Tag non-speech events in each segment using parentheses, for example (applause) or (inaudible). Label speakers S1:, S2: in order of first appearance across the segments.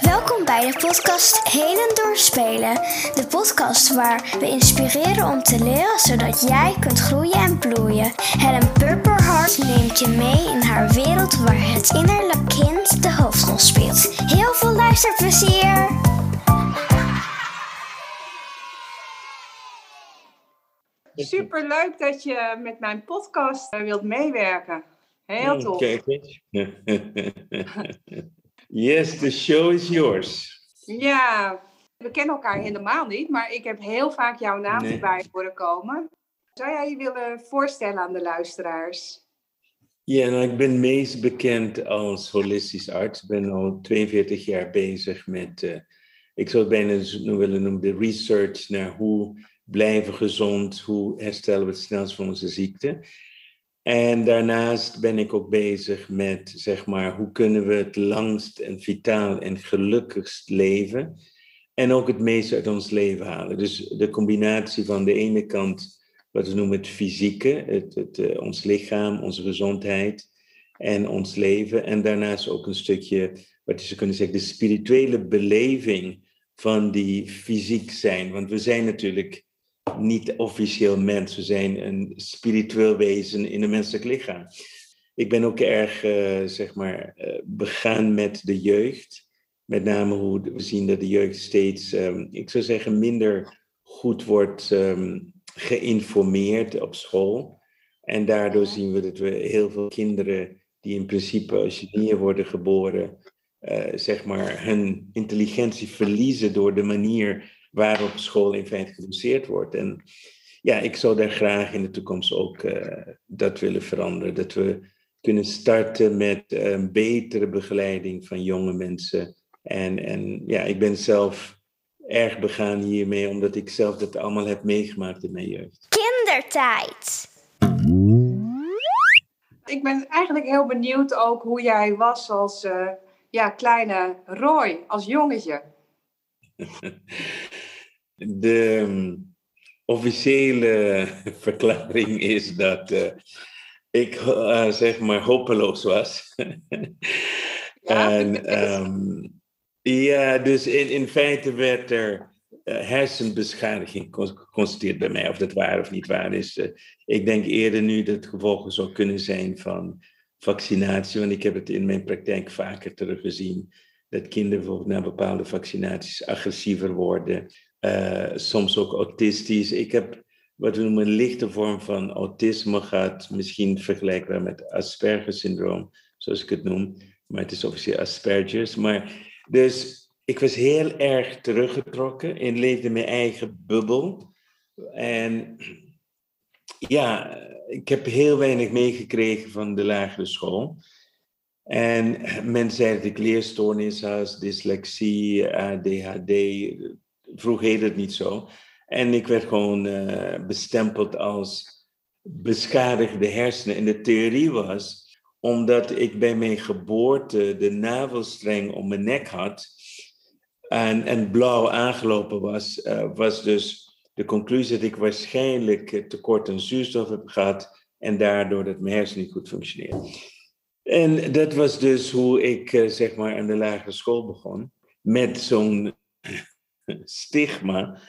S1: Welkom bij de podcast Heden Doorspelen. De podcast waar we inspireren om te leren zodat jij kunt groeien en bloeien. Helen Purperhart neemt je mee in haar wereld waar het innerlijk kind de hoofdrol speelt. Heel veel luisterplezier!
S2: Super leuk dat je met mijn podcast eh, wilt meewerken. Heel tof.
S3: Kijk eens. (laughs) yes, the show is yours.
S2: Ja, we kennen elkaar helemaal niet, maar ik heb heel vaak jouw naam
S3: Nee.
S2: erbij horen komen. Zou jij je willen voorstellen aan de luisteraars?
S3: Ja, nou, ik ben meest bekend als holistisch arts. Ik ben al 42 jaar bezig met, eh, ik zou het bijna nu willen noemen, de research naar hoe blijven gezond, hoe herstellen we het snelst van onze ziekte. En daarnaast ben ik ook bezig met, zeg maar, hoe kunnen we het langst en vitaal en gelukkigst leven. En ook het meeste uit ons leven halen. Dus de combinatie van de ene kant wat we noemen het fysieke, het, het, eh, ons lichaam, onze gezondheid en ons leven. En daarnaast ook een stukje, wat je zou kunnen zeggen, de spirituele beleving van die fysiek zijn. Want we zijn natuurlijk niet officieel mens, we zijn een spiritueel wezen in een menselijk lichaam. Ik ben ook erg, eh, zeg maar, eh, begaan met de jeugd. Met name hoe we zien dat de jeugd steeds, ehm, ik zou zeggen, minder goed wordt ehm, geïnformeerd op school. En daardoor zien we dat we heel veel kinderen die in principe als genier worden geboren, eh, zeg maar, hun intelligentie verliezen door de manier waarop school in feite gedoseerd wordt. En ja, ik zou daar graag in de toekomst ook eh, dat willen veranderen. Dat we kunnen starten met een betere begeleiding van jonge mensen. En, en ja, ik ben zelf erg begaan hiermee, omdat ik zelf dat allemaal heb meegemaakt in mijn jeugd.
S1: Kindertijd.
S2: Ik ben eigenlijk heel benieuwd ook hoe jij was als eh, ja, kleine Roy, als jongetje. (laughs)
S3: De um, officiële (laughs) verklaring is dat uh, ik uh, zeg maar hopeloos was. (laughs)
S2: Ja,
S3: en um, ja, dus in, in feite werd er uh, hersenbeschadiging geconstateerd bij mij. Of dat waar of niet waar is. Ik denk eerder nu dat het gevolgen zou kunnen zijn van vaccinatie. Want ik heb het in mijn praktijk vaker teruggezien. Dat kinderen bijvoorbeeld na bepaalde vaccinaties agressiever worden. Uh, soms ook autistisch. Ik heb wat we noemen een lichte vorm van autisme gehad. Misschien vergelijkbaar met Asperger-syndroom, zoals ik het noem. Maar het is officieel Asperger's. Maar dus ik was heel erg teruggetrokken en leefde mijn eigen bubbel. En ja, ik heb heel weinig meegekregen van de lagere school. En men zei dat ik leerstoornis had, dyslexie, ADHD. Vroeg heette het niet zo. En ik werd gewoon uh, bestempeld als beschadigde hersenen. En de theorie was, omdat ik bij mijn geboorte de navelstreng om mijn nek had en, en blauw aangelopen was, uh, was dus de conclusie dat ik waarschijnlijk tekort aan zuurstof heb gehad en daardoor dat mijn hersenen niet goed functioneert. En dat was dus hoe ik zeg maar aan de lagere school begon, met zo'n stigma,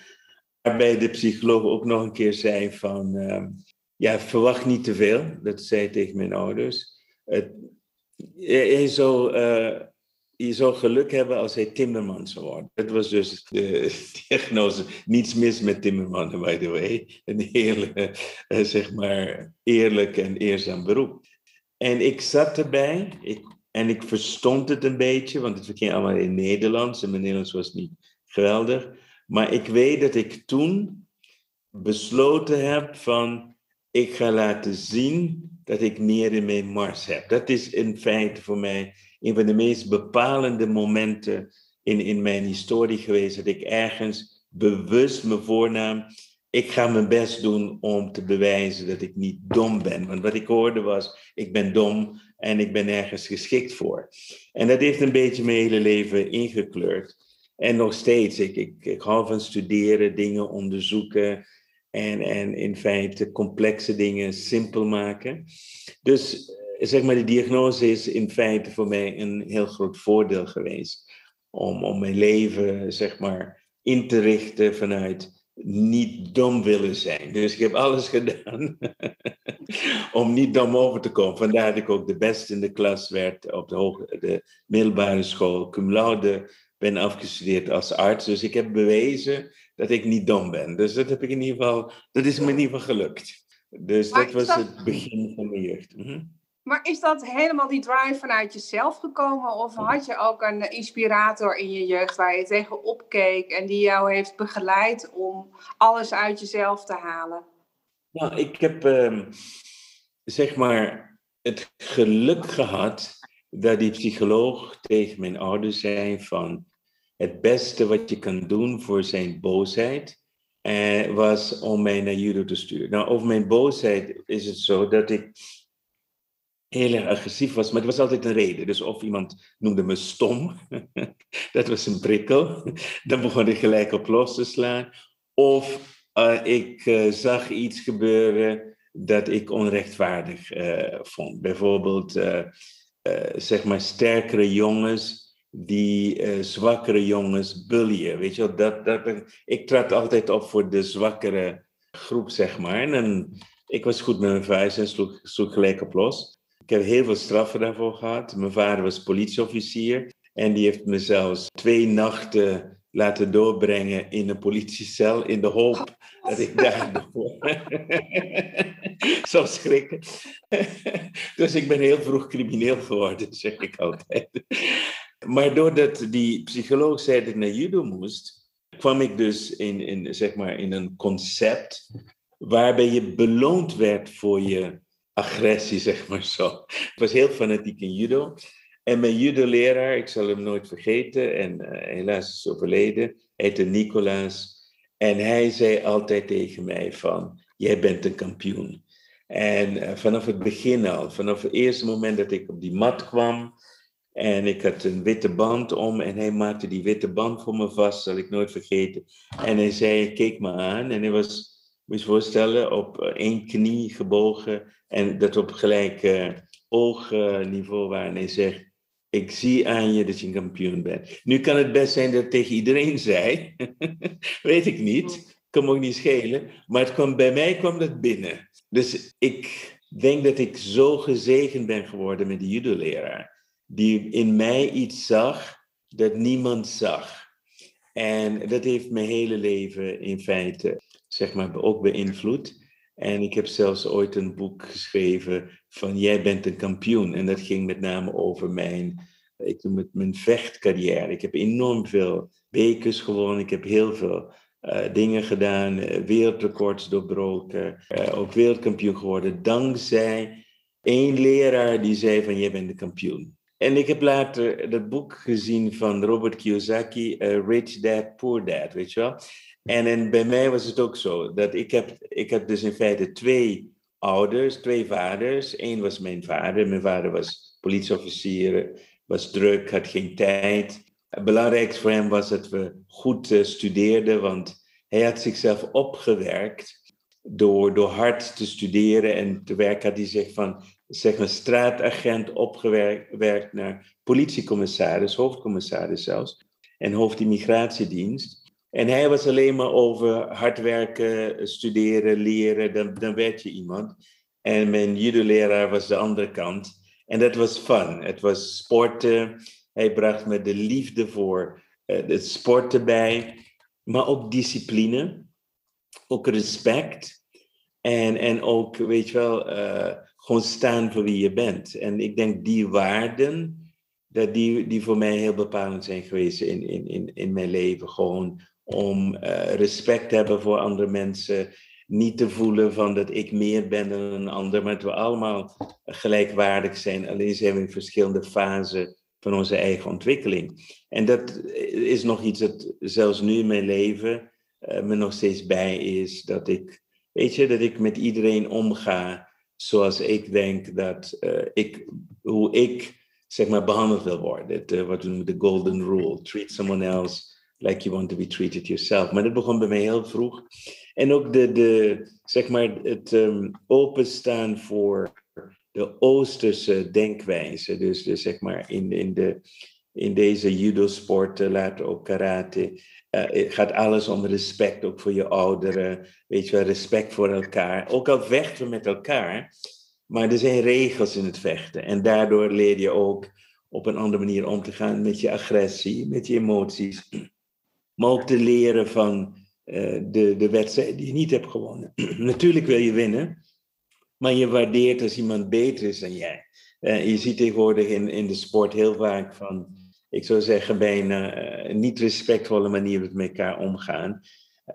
S3: waarbij de psycholoog ook nog een keer zei van, uh, ja, verwacht niet te veel, dat zei tegen mijn ouders. Het, je, zou, uh, je zou geluk hebben als hij timmerman zou worden. Dat was dus de (laughs) diagnose. Niets mis met timmermannen, by the way. Een heel, uh, zeg maar, eerlijk en eerzaam beroep. En ik zat erbij en ik verstond het een beetje, want het ging allemaal in Nederlands en mijn Nederlands was niet geweldig. Maar ik weet dat ik toen besloten heb van, ik ga laten zien dat ik meer in mijn mars heb. Dat is in feite voor mij een van de meest bepalende momenten in, in mijn historie geweest. Dat ik ergens bewust me voornam, ik ga mijn best doen om te bewijzen dat ik niet dom ben. Want wat ik hoorde was, ik ben dom en ik ben ergens geschikt voor. En dat heeft een beetje mijn hele leven ingekleurd. En nog steeds, ik, ik, ik hou van studeren, dingen onderzoeken en, en in feite complexe dingen simpel maken. Dus zeg maar, de diagnose is in feite voor mij een heel groot voordeel geweest. om, om mijn leven, zeg maar, in te richten vanuit niet dom willen zijn. Dus ik heb alles (laughs) gedaan om niet dom over te komen. Vandaar dat ik ook de beste in de klas werd op de, hoge, de middelbare school. Cum laude ben afgestudeerd als arts. Dus ik heb bewezen dat ik niet dom ben. Dus dat heb ik in ieder geval, dat is me in ieder geval gelukt. Dus dat was het begin van mijn jeugd. Mhm.
S2: Maar is dat helemaal die drive vanuit jezelf gekomen? Of had je ook een inspirator in je jeugd waar je tegen opkeek en die jou heeft begeleid om alles uit jezelf te halen?
S3: Nou, ik heb ehm, zeg maar het geluk gehad dat die psycholoog tegen mijn ouders zei van het beste wat je kan doen voor zijn boosheid eh, was om mij naar judo te sturen. Nou, over mijn boosheid is het zo dat ik heel erg agressief was, maar het was altijd een reden. Dus of iemand noemde me stom, (laughs) dat was een prikkel, dan begon ik gelijk op los te slaan. Of uh, ik uh, zag iets gebeuren dat ik onrechtvaardig uh, vond. Bijvoorbeeld, zeg maar, sterkere jongens die zwakkere jongens bullyen. Weet je wel, dat, dat, ik trad altijd op voor de zwakkere groep, zeg maar. En ik was goed met mijn vuist en sloeg, sloeg gelijk op los. Ik heb heel veel straffen daarvoor gehad. Mijn vader was politieofficier en die heeft me zelfs twee nachten laten doorbrengen in een politiecel in de hoop dat ik daar (laughs) zou schrikken. (laughs) dus ik ben heel vroeg crimineel geworden, zeg ik altijd. Maar doordat die psycholoog zei dat ik naar judo moest, kwam ik dus in, in, zeg maar in een concept waarbij je beloond werd voor je agressie, zeg maar zo. Ik was heel fanatiek in judo. En mijn judo-leraar, ik zal hem nooit vergeten, en uh, helaas is overleden, heette Nicolaas. En hij zei altijd tegen mij van, jij bent een kampioen. En uh, vanaf het begin al, vanaf het eerste moment dat ik op die mat kwam, en ik had een witte band om en hij maakte die witte band voor me vast, zal ik nooit vergeten. En hij zei, keek me aan en hij was, moet je voorstellen, op eh, één knie gebogen en dat op gelijk uh, oogniveau waar. En hij zegt, ik zie aan je dat je een kampioen bent. Nu kan het best zijn dat het tegen iedereen zei. (laughs) Weet ik niet. Kan me ook niet schelen. Maar het kwam, bij mij kwam dat binnen. Dus ik denk dat ik zo gezegend ben geworden met die judo-leraar. Die in mij iets zag dat niemand zag. En dat heeft mijn hele leven in feite, zeg maar, ook beïnvloed. En ik heb zelfs ooit een boek geschreven van Jij bent een kampioen. En dat ging met name over mijn, ik noem het mijn vechtcarrière. Ik heb enorm veel bekers gewonnen. Ik heb heel veel uh, dingen gedaan, uh, wereldrecords doorbroken. Uh, ook wereldkampioen geworden. Dankzij één leraar die zei van Jij bent de kampioen. En ik heb later dat boek gezien van Robert Kiyosaki, Rich Dad, Poor Dad, weet je wel. En, en bij mij was het ook zo, dat ik heb, ik heb dus in feite twee ouders, twee vaders. Eén was mijn vader, mijn vader was politieofficier, was druk, had geen tijd. Het belangrijkste voor hem was dat we goed uh, studeerden, want hij had zichzelf opgewerkt door, door hard te studeren en te werken. Had hij zich van zeg maar, straatagent opgewerkt naar politiecommissaris, hoofdcommissaris zelfs, en hoofd immigratiedienst. En hij was alleen maar over hard werken, studeren, leren, dan, dan werd je iemand. En mijn judo-leraar was de andere kant. En dat was fun. Het was sporten. Hij bracht me de liefde voor uh, het sporten bij. Maar ook discipline. Ook respect. En, en ook, weet je wel, uh, gewoon staan voor wie je bent. En ik denk die waarden, dat die, die voor mij heel bepalend zijn geweest in, in, in, in mijn leven. Gewoon om uh, respect te hebben voor andere mensen. Niet te voelen van dat ik meer ben dan een ander, maar dat we allemaal gelijkwaardig zijn. Alleen zijn we in verschillende fasen van onze eigen ontwikkeling. En dat is nog iets dat zelfs nu in mijn leven uh, me nog steeds bij is. Dat ik, weet je, dat ik met iedereen omga zoals ik denk dat uh, ik, hoe ik zeg maar behandeld wil worden. wat we noemen de golden rule. Treat someone else like you want to be treated yourself. Maar dat begon bij mij heel vroeg. En ook de, de, zeg maar het um, openstaan voor de Oosterse denkwijze. Dus, zeg maar in, in de in deze judo-sporten, later ook karate, uh, gaat alles om respect, ook voor je ouderen. Weet je wel, respect voor elkaar. Ook al vechten we met elkaar, maar er zijn regels in het vechten. En daardoor leer je ook op een andere manier om te gaan met je agressie, met je emoties. Maar ook te leren van uh, de, de wedstrijd die je niet hebt gewonnen. (clears throat) Natuurlijk wil je winnen, maar je waardeert als iemand beter is dan jij. Uh, je ziet tegenwoordig in, in de sport heel vaak van, ik zou zeggen, bijna uh, niet respectvolle manieren met elkaar omgaan.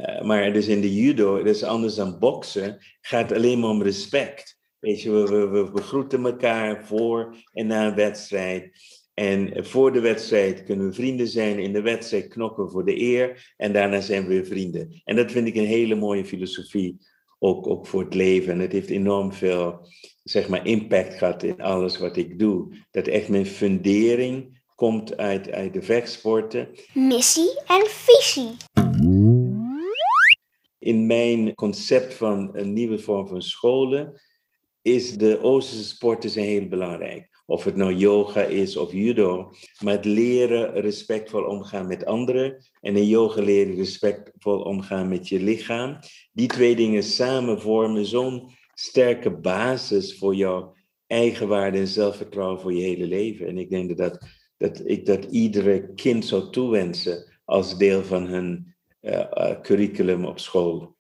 S3: Uh, maar dus in de judo, dat is anders dan boksen, gaat alleen maar om respect. Weet je, we, we, we groeten elkaar voor en na een wedstrijd. En voor de wedstrijd kunnen we vrienden zijn. In de wedstrijd knokken we voor de eer. En daarna zijn we weer vrienden. En dat vind ik een hele mooie filosofie. Ook, ook voor het leven. En het heeft enorm veel zeg maar, impact gehad in alles wat ik doe. Dat echt mijn fundering komt uit, uit de vechtsporten.
S1: Missie en visie.
S3: In mijn concept van een nieuwe vorm van scholen is de Oosterse sporten zijn heel belangrijk. Of het nou yoga is of judo. Maar het leren respectvol omgaan met anderen. En in yoga leren respectvol omgaan met je lichaam. Die twee dingen samen vormen zo'n sterke basis voor jouw eigenwaarde en zelfvertrouwen voor je hele leven. En ik denk dat, dat ik dat iedere kind zou toewensen als deel van hun uh, uh, curriculum op school.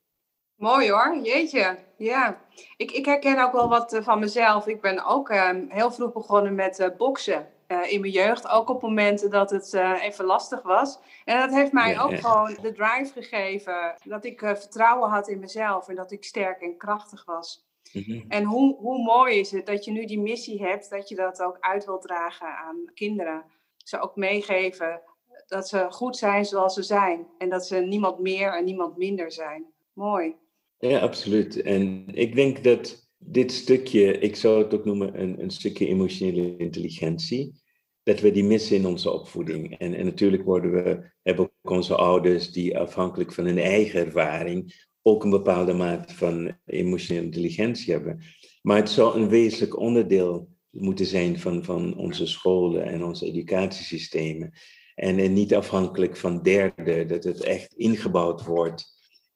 S2: Mooi hoor, jeetje. Ja, ik, ik herken ook wel wat uh, van mezelf. Ik ben ook ehm, heel vroeg begonnen met boksen. in mijn jeugd, ook op momenten dat het even lastig was. En dat heeft mij ja, ook gewoon de drive gegeven. Dat ik vertrouwen had in mezelf en dat ik sterk en krachtig was. Mm-hmm. En hoe, hoe mooi is het dat je nu die missie hebt, dat je dat ook uit wilt dragen aan kinderen. Ze ook meegeven dat ze goed zijn zoals ze zijn. En dat ze niemand meer en niemand minder zijn. Mooi.
S3: Ja, absoluut. En ik denk dat dit stukje, ik zou het ook noemen een, een stukje emotionele intelligentie, dat we die missen in onze opvoeding. En, en natuurlijk worden we, hebben ook onze ouders die afhankelijk van hun eigen ervaring ook een bepaalde mate van emotionele intelligentie hebben. Maar het zou een wezenlijk onderdeel moeten zijn van, van onze scholen en onze educatiesystemen. En, en niet afhankelijk van derden, dat het echt ingebouwd wordt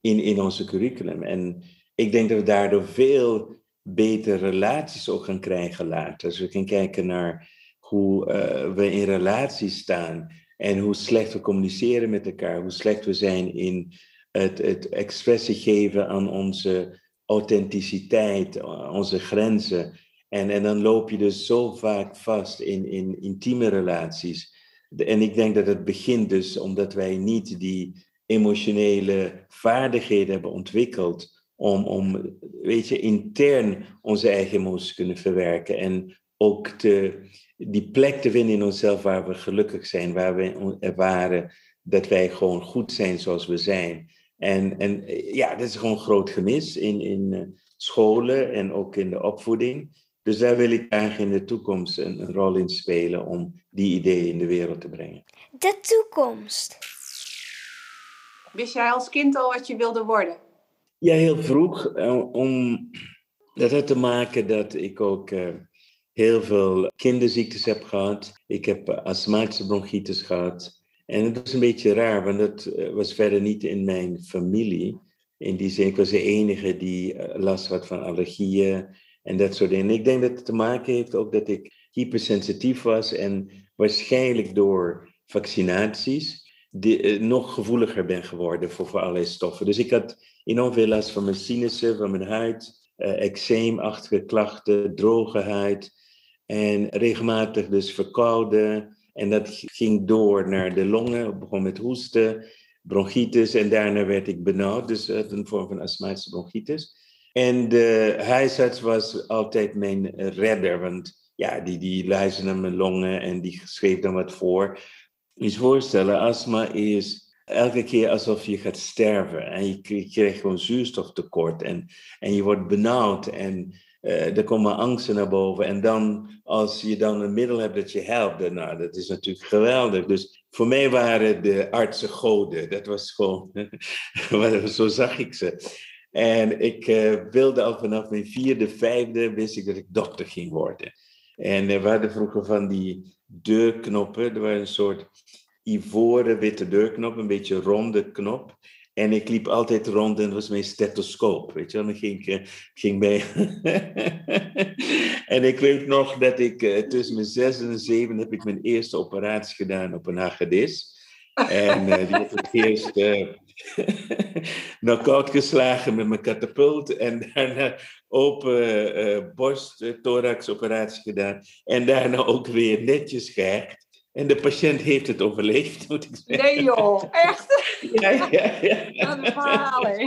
S3: in, in onze curriculum. En ik denk dat we daardoor veel betere relaties ook gaan krijgen later. Als we gaan kijken naar hoe uh, we in relaties staan en hoe slecht we communiceren met elkaar, hoe slecht we zijn in het, het expressie geven aan onze authenticiteit, onze grenzen. En, en dan loop je dus zo vaak vast in, in intieme relaties. En ik denk dat het begint dus omdat wij niet die emotionele vaardigheden hebben ontwikkeld om, om weet je, intern onze eigen emoties kunnen verwerken. En ook te, die plek te vinden in onszelf waar we gelukkig zijn, waar we ervaren dat wij gewoon goed zijn zoals we zijn. En, en ja, dat is gewoon een groot gemis in, in uh, scholen en ook in de opvoeding. Dus daar wil ik eigenlijk in de toekomst een, een, rol in spelen om die ideeën in de wereld te brengen.
S1: De toekomst.
S2: Wist jij als kind al wat je wilde worden?
S3: Ja, heel vroeg. Uh, om, dat had te maken dat ik ook uh, heel veel kinderziektes heb gehad. Ik heb astmatische bronchitis gehad. En het was een beetje raar, want dat eh, was verder niet in mijn familie. In die zin, ik was de enige die eh, last had van allergieën en dat soort dingen. Ik denk dat het te maken heeft ook dat ik hypersensitief was en waarschijnlijk door vaccinaties uh, nog gevoeliger ben geworden voor, voor allerlei stoffen. Dus ik had enorm veel last van mijn sinussen, van mijn huid, uh, eczeemachtige klachten, droge huid en regelmatig dus verkouden en dat ging door naar de longen, begon met hoesten, bronchitis en daarna werd ik benauwd, dus een vorm van astmatische bronchitis. En de huisarts was altijd mijn redder, want ja, die, die luisterde naar mijn longen en die schreef dan wat voor. Moet je voorstellen, astma is elke keer alsof je gaat sterven en je, je krijgt gewoon zuurstoftekort en, en je wordt benauwd en uh, er komen angsten naar boven. En dan, als je dan een middel hebt dat je helpt, nou, dat is natuurlijk geweldig. Dus voor mij waren de artsen goden. Dat was gewoon, (laughs) zo zag ik ze. En ik uh, wilde al vanaf mijn vierde, vijfde, wist ik dat ik dokter ging worden. En we hadden vroeger van die deurknoppen. Er was een soort ivoren witte deurknop, een beetje ronde knop. En ik liep altijd rond en was mijn stethoscoop, weet je wel. Dan ging ik ging bij... (laughs) en ik weet nog dat ik uh, tussen mijn zes en zeven heb ik mijn eerste operatie gedaan op een hagedis. En uh, die heb ik eerst uh, (laughs) knock-out geslagen met mijn katapult. En daarna open uh, borst, thorax operatie gedaan. En daarna ook weer netjes gehecht. En de patiënt heeft het overleefd, (laughs) moet ik zeggen.
S2: Nee joh, echt? (laughs)
S3: ja, ja, ja.
S2: Een verhaal, hè?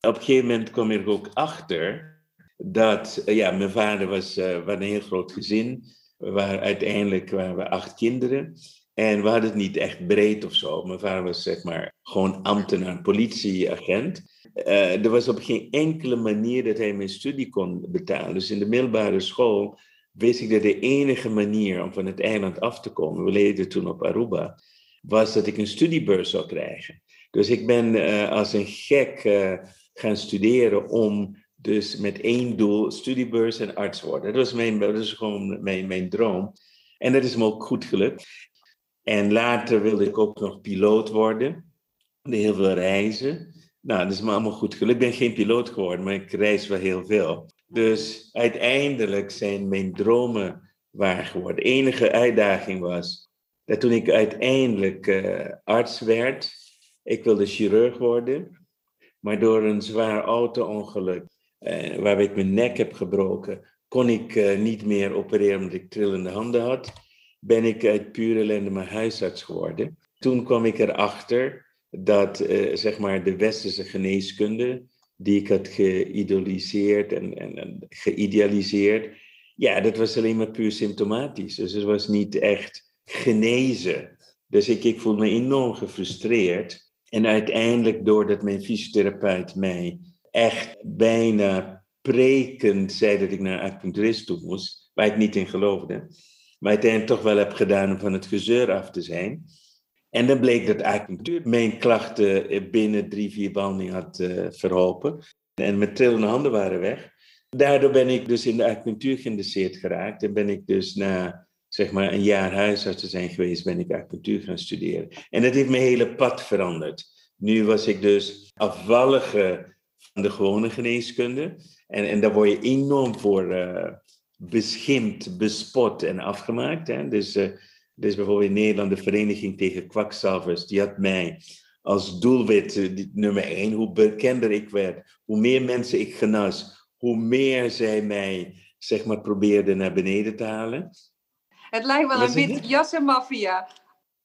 S3: Op een gegeven moment kwam ik ook achter dat, ja, mijn vader was, uh, een heel groot gezin. We waren, uiteindelijk waren we acht kinderen. En we hadden het niet echt breed of zo. Mijn vader was zeg maar gewoon ambtenaar, politieagent. Uh, er was op geen enkele manier dat hij mijn studie kon betalen. Dus in de middelbare school wist ik dat de enige manier om van het eiland af te komen, we leefden toen op Aruba, was dat ik een studiebeurs zou krijgen. Dus ik ben uh, als een gek uh, gaan studeren om dus met één doel, studiebeurs en arts worden. Dat was, mijn, dat gewoon mijn, mijn droom. En dat is me ook goed gelukt. En later wilde ik ook nog piloot worden. Heel veel reizen. Nou, dat is me allemaal goed gelukt. Ik ben geen piloot geworden, maar ik reis wel heel veel. Dus uiteindelijk zijn mijn dromen waar geworden. De enige uitdaging was dat toen ik uiteindelijk uh, arts werd, ik wilde chirurg worden, maar door een zwaar auto-ongeluk, uh, waarbij ik mijn nek heb gebroken, kon ik uh, niet meer opereren omdat ik trillende handen had. Ben ik uit pure ellende mijn huisarts geworden. Toen kwam ik erachter dat zeg maar de westerse geneeskunde, die ik had geïdoliseerd en, en, geïdealiseerd, ja, dat was alleen maar puur symptomatisch. Dus het was niet echt genezen. Dus ik, ik voelde me enorm gefrustreerd. En uiteindelijk, doordat mijn fysiotherapeut mij echt bijna prekend zei dat ik naar acupuncturist toe moest, waar ik niet in geloofde, maar uiteindelijk toch wel heb gedaan om van het gezeur af te zijn. En dan bleek dat acupunctuur mijn klachten binnen drie, vier behandelingen had uh, verholpen. En mijn trillende handen waren weg. Daardoor ben ik dus in de acupunctuur geïnteresseerd geraakt. En ben ik dus na zeg maar een jaar huisarts te zijn geweest, ben ik acupunctuur gaan studeren. En dat heeft mijn hele pad veranderd. Nu was ik dus afvallige van de gewone geneeskunde. En, en daar word je enorm voor uh, beschimpt, bespot en afgemaakt. Hè? Dus... Uh, dus bijvoorbeeld in Nederland de Vereniging tegen Kwakzalvers, die had mij als doelwit nummer één, hoe bekender ik werd, hoe meer mensen ik genas, hoe meer zij mij, zeg maar, probeerden naar beneden te halen.
S2: Het lijkt wel een wit jassenmafia.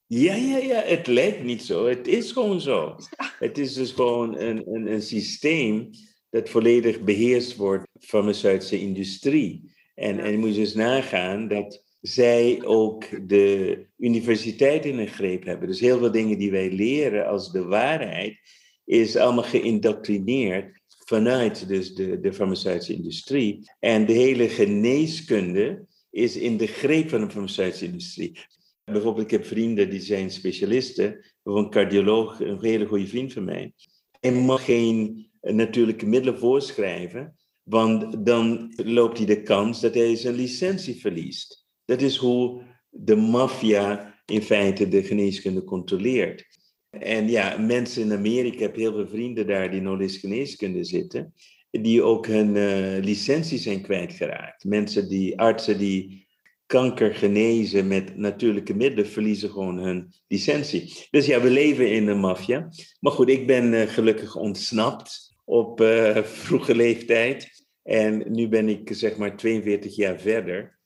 S3: Ja, ja, ja, het lijkt niet zo. Het is gewoon zo. Het is dus gewoon een, een, een systeem dat volledig beheerst wordt van de farmaceutische industrie. En, en je moet dus nagaan dat zij ook de universiteit in een greep hebben. Dus heel veel dingen die wij leren als de waarheid, is allemaal geïndoctrineerd vanuit dus de, de farmaceutische industrie. En de hele geneeskunde is in de greep van de farmaceutische industrie. Bijvoorbeeld, ik heb vrienden die zijn specialisten. Een cardioloog, een hele goede vriend van mij. Hij mag geen natuurlijke middelen voorschrijven, want dan loopt hij de kans dat hij zijn licentie verliest. Dat is hoe de maffia in feite de geneeskunde controleert. En ja, mensen in Amerika, ik heb heel veel vrienden daar die nog eens geneeskunde zitten, die ook hun uh, licentie zijn kwijtgeraakt. Mensen die, artsen die kanker genezen met natuurlijke middelen, verliezen gewoon hun licentie. Dus ja, we leven in de maffia. Maar goed, ik ben uh, gelukkig ontsnapt op uh, vroege leeftijd. En nu ben ik zeg maar 42 jaar verder.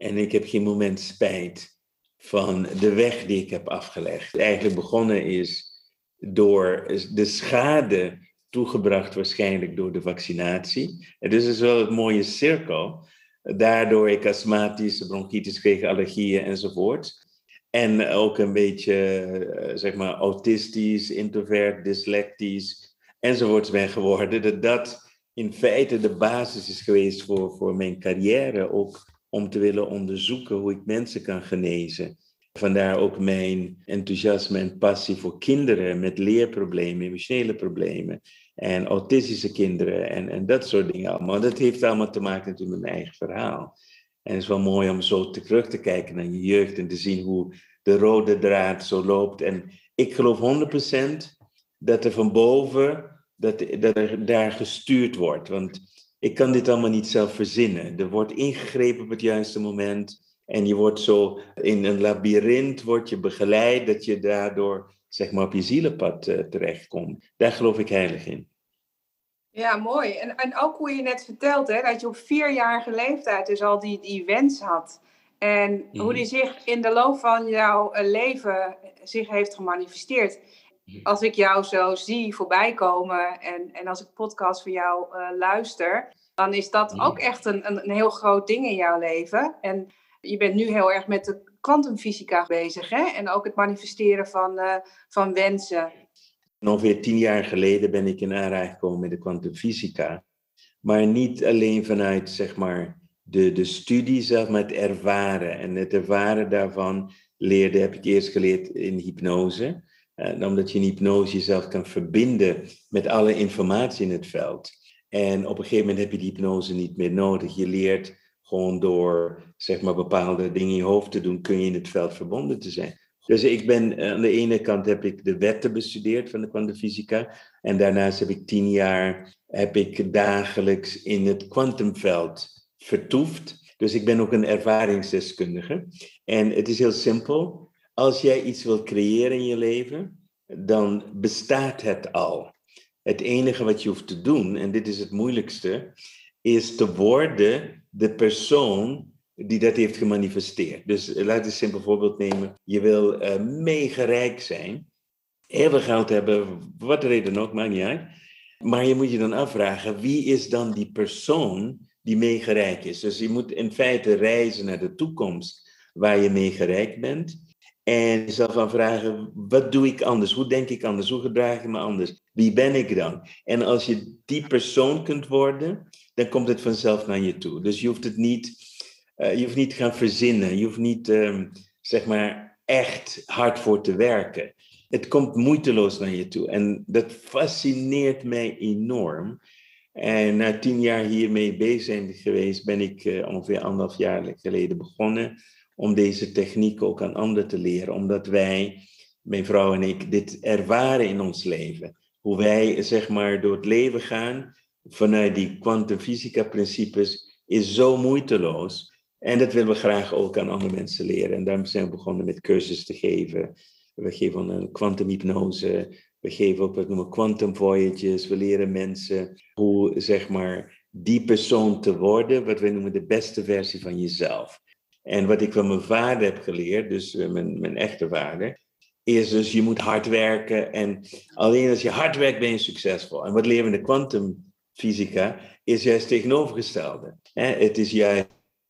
S3: En ik heb geen moment spijt van de weg die ik heb afgelegd. Eigenlijk begonnen is door de schade toegebracht waarschijnlijk door de vaccinatie. En dus is wel het mooie cirkel. Daardoor ik astmatische bronchitis kreeg, allergieën enzovoort. En ook een beetje, eh, zeg maar, autistisch, introvert, dyslectisch enzovoorts ben geworden. Dat dat in feite de basis is geweest voor, voor mijn carrière ook om te willen onderzoeken hoe ik mensen kan genezen. Vandaar ook mijn enthousiasme en passie voor kinderen met leerproblemen, emotionele problemen en autistische kinderen en, en dat soort dingen allemaal. Dat heeft allemaal te maken natuurlijk met mijn eigen verhaal. En het is wel mooi om zo terug te kijken naar je jeugd en te zien hoe de rode draad zo loopt. En ik geloof 100% dat er van boven, dat, dat er daar gestuurd wordt. Want ik kan dit allemaal niet zelf verzinnen. Er wordt ingegrepen op het juiste moment. En je wordt zo in een labyrint wordt je begeleid dat je daardoor zeg maar op je zielenpad uh, terechtkomt. Daar geloof ik heilig in.
S2: Ja, mooi. En, en ook hoe je net vertelt, hè, dat je op vierjarige leeftijd dus al die, die wens had. En hoe mhm. die zich in de loop van jouw eh, leven zich heeft gemanifesteerd. Als ik jou zo zie voorbij komen en, en als ik podcast van jou uh, luister, dan is dat ook echt een, een, een, heel groot ding in jouw leven. En je bent nu heel erg met de kwantumfysica bezig, hè? En ook het manifesteren van, uh, van wensen.
S3: Ongeveer tien jaar geleden ben ik in aanraking gekomen met de kwantumfysica. Maar niet alleen vanuit, zeg maar, de, de studie zelf, maar het ervaren. En het ervaren daarvan leerde, heb ik eerst geleerd in hypnose. En omdat je in hypnose jezelf kan verbinden met alle informatie in het veld. En op een gegeven moment heb je die hypnose niet meer nodig. Je leert gewoon door zeg maar, bepaalde dingen in je hoofd te doen, kun je in het veld verbonden te zijn. Dus ik ben, eh, aan de ene kant heb ik de wetten bestudeerd van de kwantumfysica. En daarnaast heb ik tien jaar, heb ik dagelijks in het kwantumveld vertoefd. Dus ik ben ook een ervaringsdeskundige. En het is heel simpel. Als jij iets wil creëren in je leven, dan bestaat het al. Het enige wat je hoeft te doen, en dit is het moeilijkste, is te worden de persoon die dat heeft gemanifesteerd. Dus eh, laat een simpel voorbeeld nemen. Je wil uh, zijn, heel veel geld hebben, wat de reden ook, maakt niet uit. Maar je moet je dan afvragen, wie is dan die persoon die mega is? Dus je moet in feite reizen naar de toekomst waar je mega rijk bent. En jezelf afvragen, wat doe ik anders? Hoe denk ik anders? Hoe gedraag ik me anders? Wie ben ik dan? En als je die persoon kunt worden, dan komt het vanzelf naar je toe. Dus je hoeft het niet, uh, je hoeft niet te gaan verzinnen. Je hoeft niet, um, zeg maar, echt hard voor te werken. Het komt moeiteloos naar je toe. En dat fascineert mij enorm. En na tien jaar hiermee bezig geweest, ben ik uh, ongeveer anderhalf jaar geleden begonnen om deze techniek ook aan anderen te leren. Omdat wij, mijn vrouw en ik, dit ervaren in ons leven. Hoe wij, zeg maar, door het leven gaan vanuit die kwantumfysica-principes is zo moeiteloos. En dat willen we graag ook aan andere mensen leren. En daarom zijn we begonnen met cursussen te geven. We geven een kwantumhypnose. We geven ook wat noemen quantum voyages. We leren mensen hoe, zeg maar, die persoon te worden, wat wij noemen de beste versie van jezelf. En wat ik van mijn vader heb geleerd, dus eh, mijn, mijn echte vader, is dus je moet hard werken. En alleen als je hard werkt ben je succesvol. En wat leren we in de quantum fysica is juist tegenovergestelde. Het is juist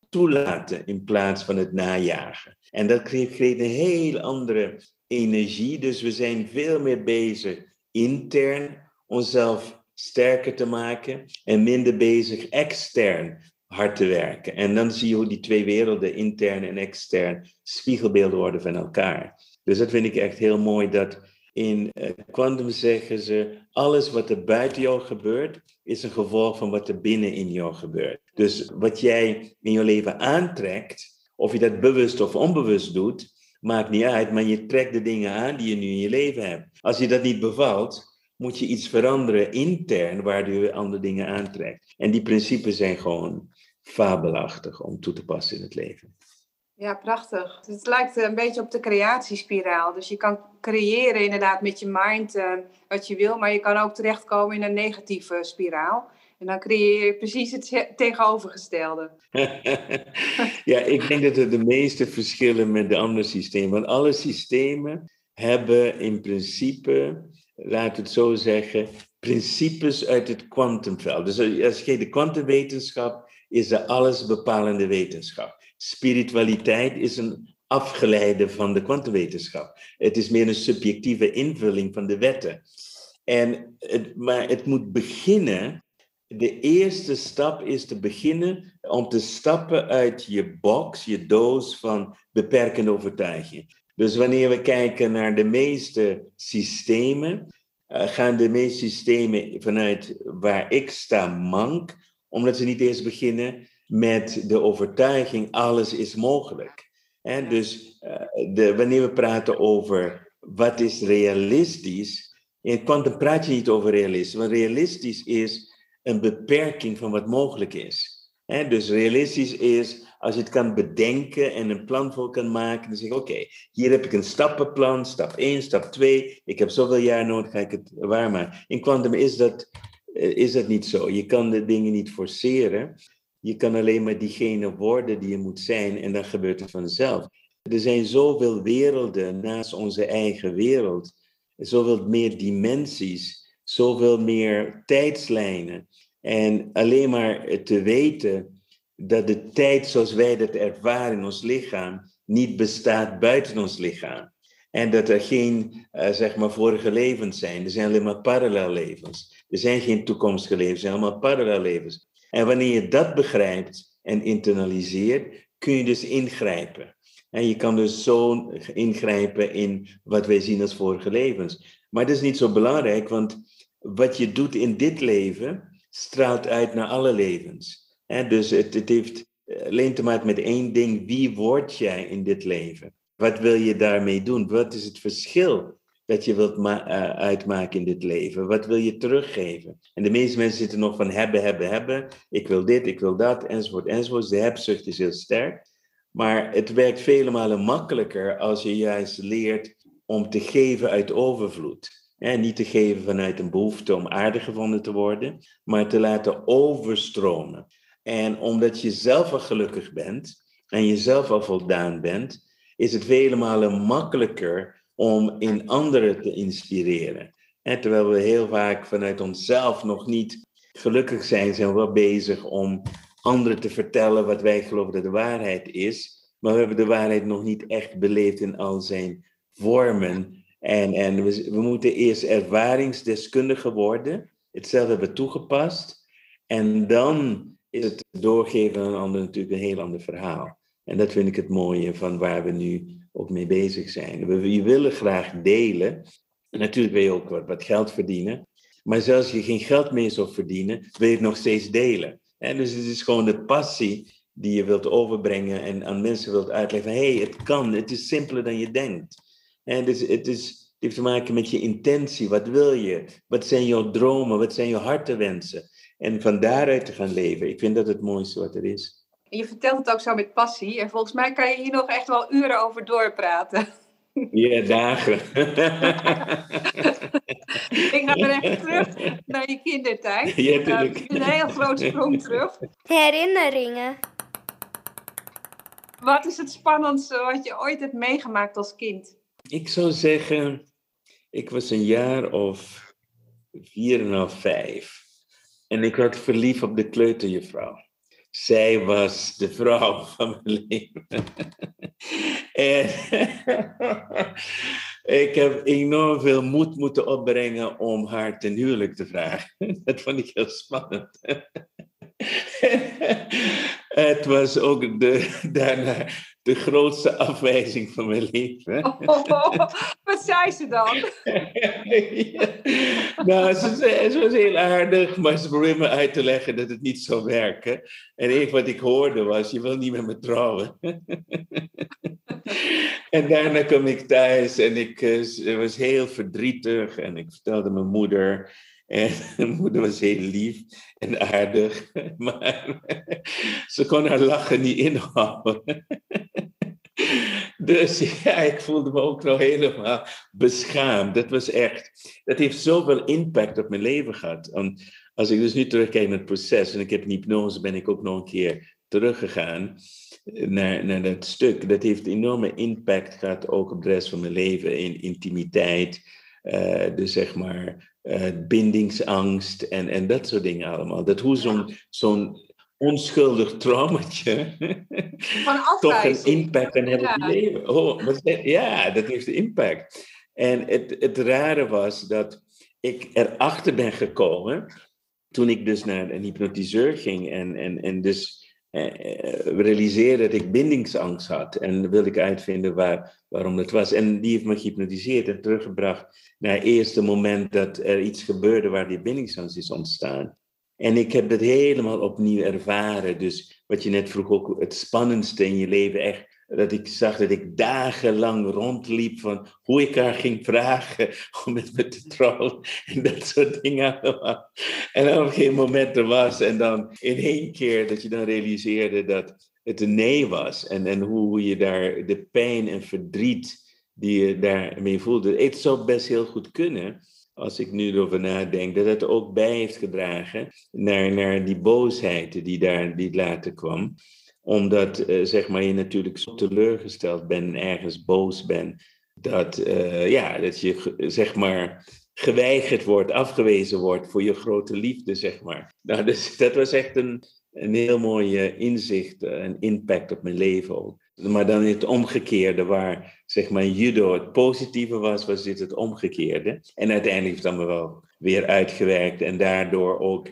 S3: toelaten in plaats van het najagen. En dat creëert een heel andere energie. Dus we zijn veel meer bezig intern onszelf sterker te maken en minder bezig extern hard te werken. En dan zie je hoe die twee werelden, intern en extern, spiegelbeelden worden van elkaar. Dus dat vind ik echt heel mooi dat in quantum eh, zeggen ze, alles wat er buiten jou gebeurt, is een gevolg van wat er binnen in jou gebeurt. Dus wat jij in je leven aantrekt, of je dat bewust of onbewust doet, maakt niet uit, maar je trekt de dingen aan die je nu in je leven hebt. Als je dat niet bevalt, moet je iets veranderen intern, waardoor je andere dingen aantrekt. En die principes zijn gewoon fabelachtig om toe te passen in het leven.
S2: Ja, prachtig. Het lijkt een beetje op de creatiespiraal. Dus je kan creëren inderdaad met je mind uh, wat je wil, maar je kan ook terechtkomen in een negatieve spiraal. En dan creëer je precies het (laughs) tegenovergestelde. (laughs)
S3: ja, ik denk dat er de meeste verschillen met de andere systemen. Want alle systemen hebben in principe, laat het zo zeggen, principes uit het kwantumveld. Dus als je de kwantumwetenschap is de alles bepalende wetenschap. Spiritualiteit is een afgeleide van de kwantumwetenschap. Het is meer een subjectieve invulling van de wetten. En het, maar het moet beginnen. De eerste stap is te beginnen om te stappen uit je box, je doos van beperkende overtuiging. Dus wanneer we kijken naar de meeste systemen, uh, gaan de meeste systemen vanuit waar ik sta mank, omdat ze niet eens beginnen met de overtuiging, alles is mogelijk. En dus uh, de, wanneer we praten over wat is realistisch, in kwantum praat je niet over realistisch, want realistisch is een beperking van wat mogelijk is. Dus realistisch is als je het kan bedenken en een plan voor kan maken, dan zeg je, oké, hier heb ik een stappenplan, stap 1, stap 2, ik heb zoveel jaar nodig, ga ik het waarmaken. In kwantum is dat, eh, is dat niet zo. Je kan de dingen niet forceren. Je kan alleen maar diegene worden die je moet zijn en dan gebeurt het vanzelf. Er zijn zoveel werelden naast onze eigen wereld, zoveel meer dimensies, zoveel meer tijdslijnen. En alleen maar te weten dat de tijd zoals wij dat ervaren in ons lichaam niet bestaat buiten ons lichaam. En dat er geen, uh, zeg maar, vorige levens zijn. Er zijn alleen maar parallellevens. Er zijn geen toekomstige levens, er zijn allemaal parallellevens. En wanneer je dat begrijpt en internaliseert, kun je dus ingrijpen. En je kan dus zo ingrijpen in wat wij zien als vorige levens. Maar dat is niet zo belangrijk, want wat je doet in dit leven straalt uit naar alle levens dus het, het heeft eh, alleen te maken met één ding. Wie word jij in dit leven? Wat wil je daarmee doen? Wat is het verschil dat je wilt uh, uitmaken in dit leven? Wat wil je teruggeven? En de meeste mensen zitten nog van hebben, hebben, hebben. Ik wil dit, ik wil dat, enzovoort, enzovoort. De hebzucht is heel sterk. Maar het werkt vele malen makkelijker als je juist leert om te geven uit overvloed. En niet te geven vanuit een behoefte om aardig gevonden te worden, maar te laten overstromen. En omdat je zelf al gelukkig bent en je zelf al voldaan bent, is het vele malen makkelijker om in anderen te inspireren. En terwijl we heel vaak vanuit onszelf nog niet gelukkig zijn, zijn we wel bezig om anderen te vertellen wat wij geloven dat de waarheid is. Maar we hebben de waarheid nog niet echt beleefd in al zijn vormen. En, en we, we moeten eerst ervaringsdeskundigen worden, het zelf hebben toegepast. En dan is het doorgeven aan een ander natuurlijk een heel ander verhaal. En dat vind ik het mooie van waar we nu ook mee bezig zijn. We, willen graag delen. En natuurlijk wil je ook wat, geld verdienen. Maar zelfs als je geen geld meer zou verdienen, wil je het nog steeds delen. En dus het is gewoon de passie die je wilt overbrengen en aan mensen wilt uitleggen. Hé, hey, het kan, het is simpeler dan je denkt. En dus het, is, het heeft te maken met je intentie. Wat wil je? Wat zijn jouw dromen? Wat zijn jouw hartenwensen? En van daaruit te gaan leven. Ik vind dat het mooiste wat er is.
S2: En je vertelt het ook zo met passie. En volgens mij kan je hier nog echt wel uren over doorpraten.
S3: Ja, dagen. (laughs)
S2: ik ga er echt terug naar je kindertijd.
S3: Ja, natuurlijk.
S2: Uh, een heel groot sprong terug.
S1: Herinneringen.
S2: Wat is het spannendste wat je ooit hebt meegemaakt als kind?
S3: Ik zou zeggen, ik was een jaar of vier en half, vijf. En ik werd verliefd op de kleuterjuffrouw. Zij was de vrouw van mijn leven. en (laughs) ik heb enorm veel moed moeten opbrengen om haar ten huwelijk te vragen. (laughs) Dat vond ik heel spannend. (laughs) Het was ook de, daarna de grootste afwijzing van mijn leven.
S2: Oh, wat zei ze dan? (laughs)
S3: Nou, ze, ze, was heel aardig, maar ze probeerde me uit te leggen dat het niet zou werken. En even wat ik hoorde was, je wil niet met me trouwen. (laughs) en daarna kwam ik thuis en ik uh, was heel verdrietig en ik vertelde mijn moeder. En (laughs) mijn moeder was heel lief en aardig, (laughs) maar ze kon haar lachen niet inhouden. (laughs) Dus ja, ik voelde me ook nog helemaal beschaamd. Dat was echt, dat heeft zoveel impact op mijn leven gehad. En als ik dus nu terugkijk naar het proces, en ik heb in hypnose, ben ik ook nog een keer teruggegaan naar, naar dat stuk. Dat heeft enorme impact gehad ook op de rest van mijn leven, in intimiteit. Uh, dus zeg maar uh, bindingsangst en, en dat soort dingen allemaal. Dat hoe zo'n zo'n onschuldig traumatje (laughs) toch een impact kan hebben op je leven. Oh, ja, dat heeft impact. En het, het rare was dat ik erachter ben gekomen toen ik dus naar een hypnotiseur ging en, en, en dus eh, realiseerde dat ik bindingsangst had. En wilde ik uitvinden waar, waarom dat was. En die heeft me gehypnotiseerd en teruggebracht naar het eerste moment dat er iets gebeurde waar die bindingsangst is ontstaan. En ik heb het helemaal opnieuw ervaren. Dus wat je net vroeg ook, het spannendste in je leven, echt dat ik zag dat ik dagenlang rondliep van hoe ik haar ging vragen (laughs) om met me te trouwen en dat soort dingen En dan op een gegeven moment er was en dan in één keer dat je dan realiseerde dat het een nee was en, en hoe je daar de pijn en verdriet die je daarmee voelde. Het zou best heel goed kunnen als ik nu erover nadenk, dat het ook bij heeft gedragen naar, naar die boosheid die daar die later kwam omdat uh, zeg maar, je natuurlijk zo teleurgesteld bent en ergens boos bent. Dat, uh, ja, dat je zeg maar, geweigerd wordt, afgewezen wordt voor je grote liefde, zeg maar. Nou, dus (laughs) dat was echt een, een heel mooi inzicht en impact op mijn leven ook. Maar dan het omgekeerde, waar zeg maar judo het positieve was, was dit het omgekeerde. En uiteindelijk heeft het allemaal wel weer uitgewerkt en daardoor ook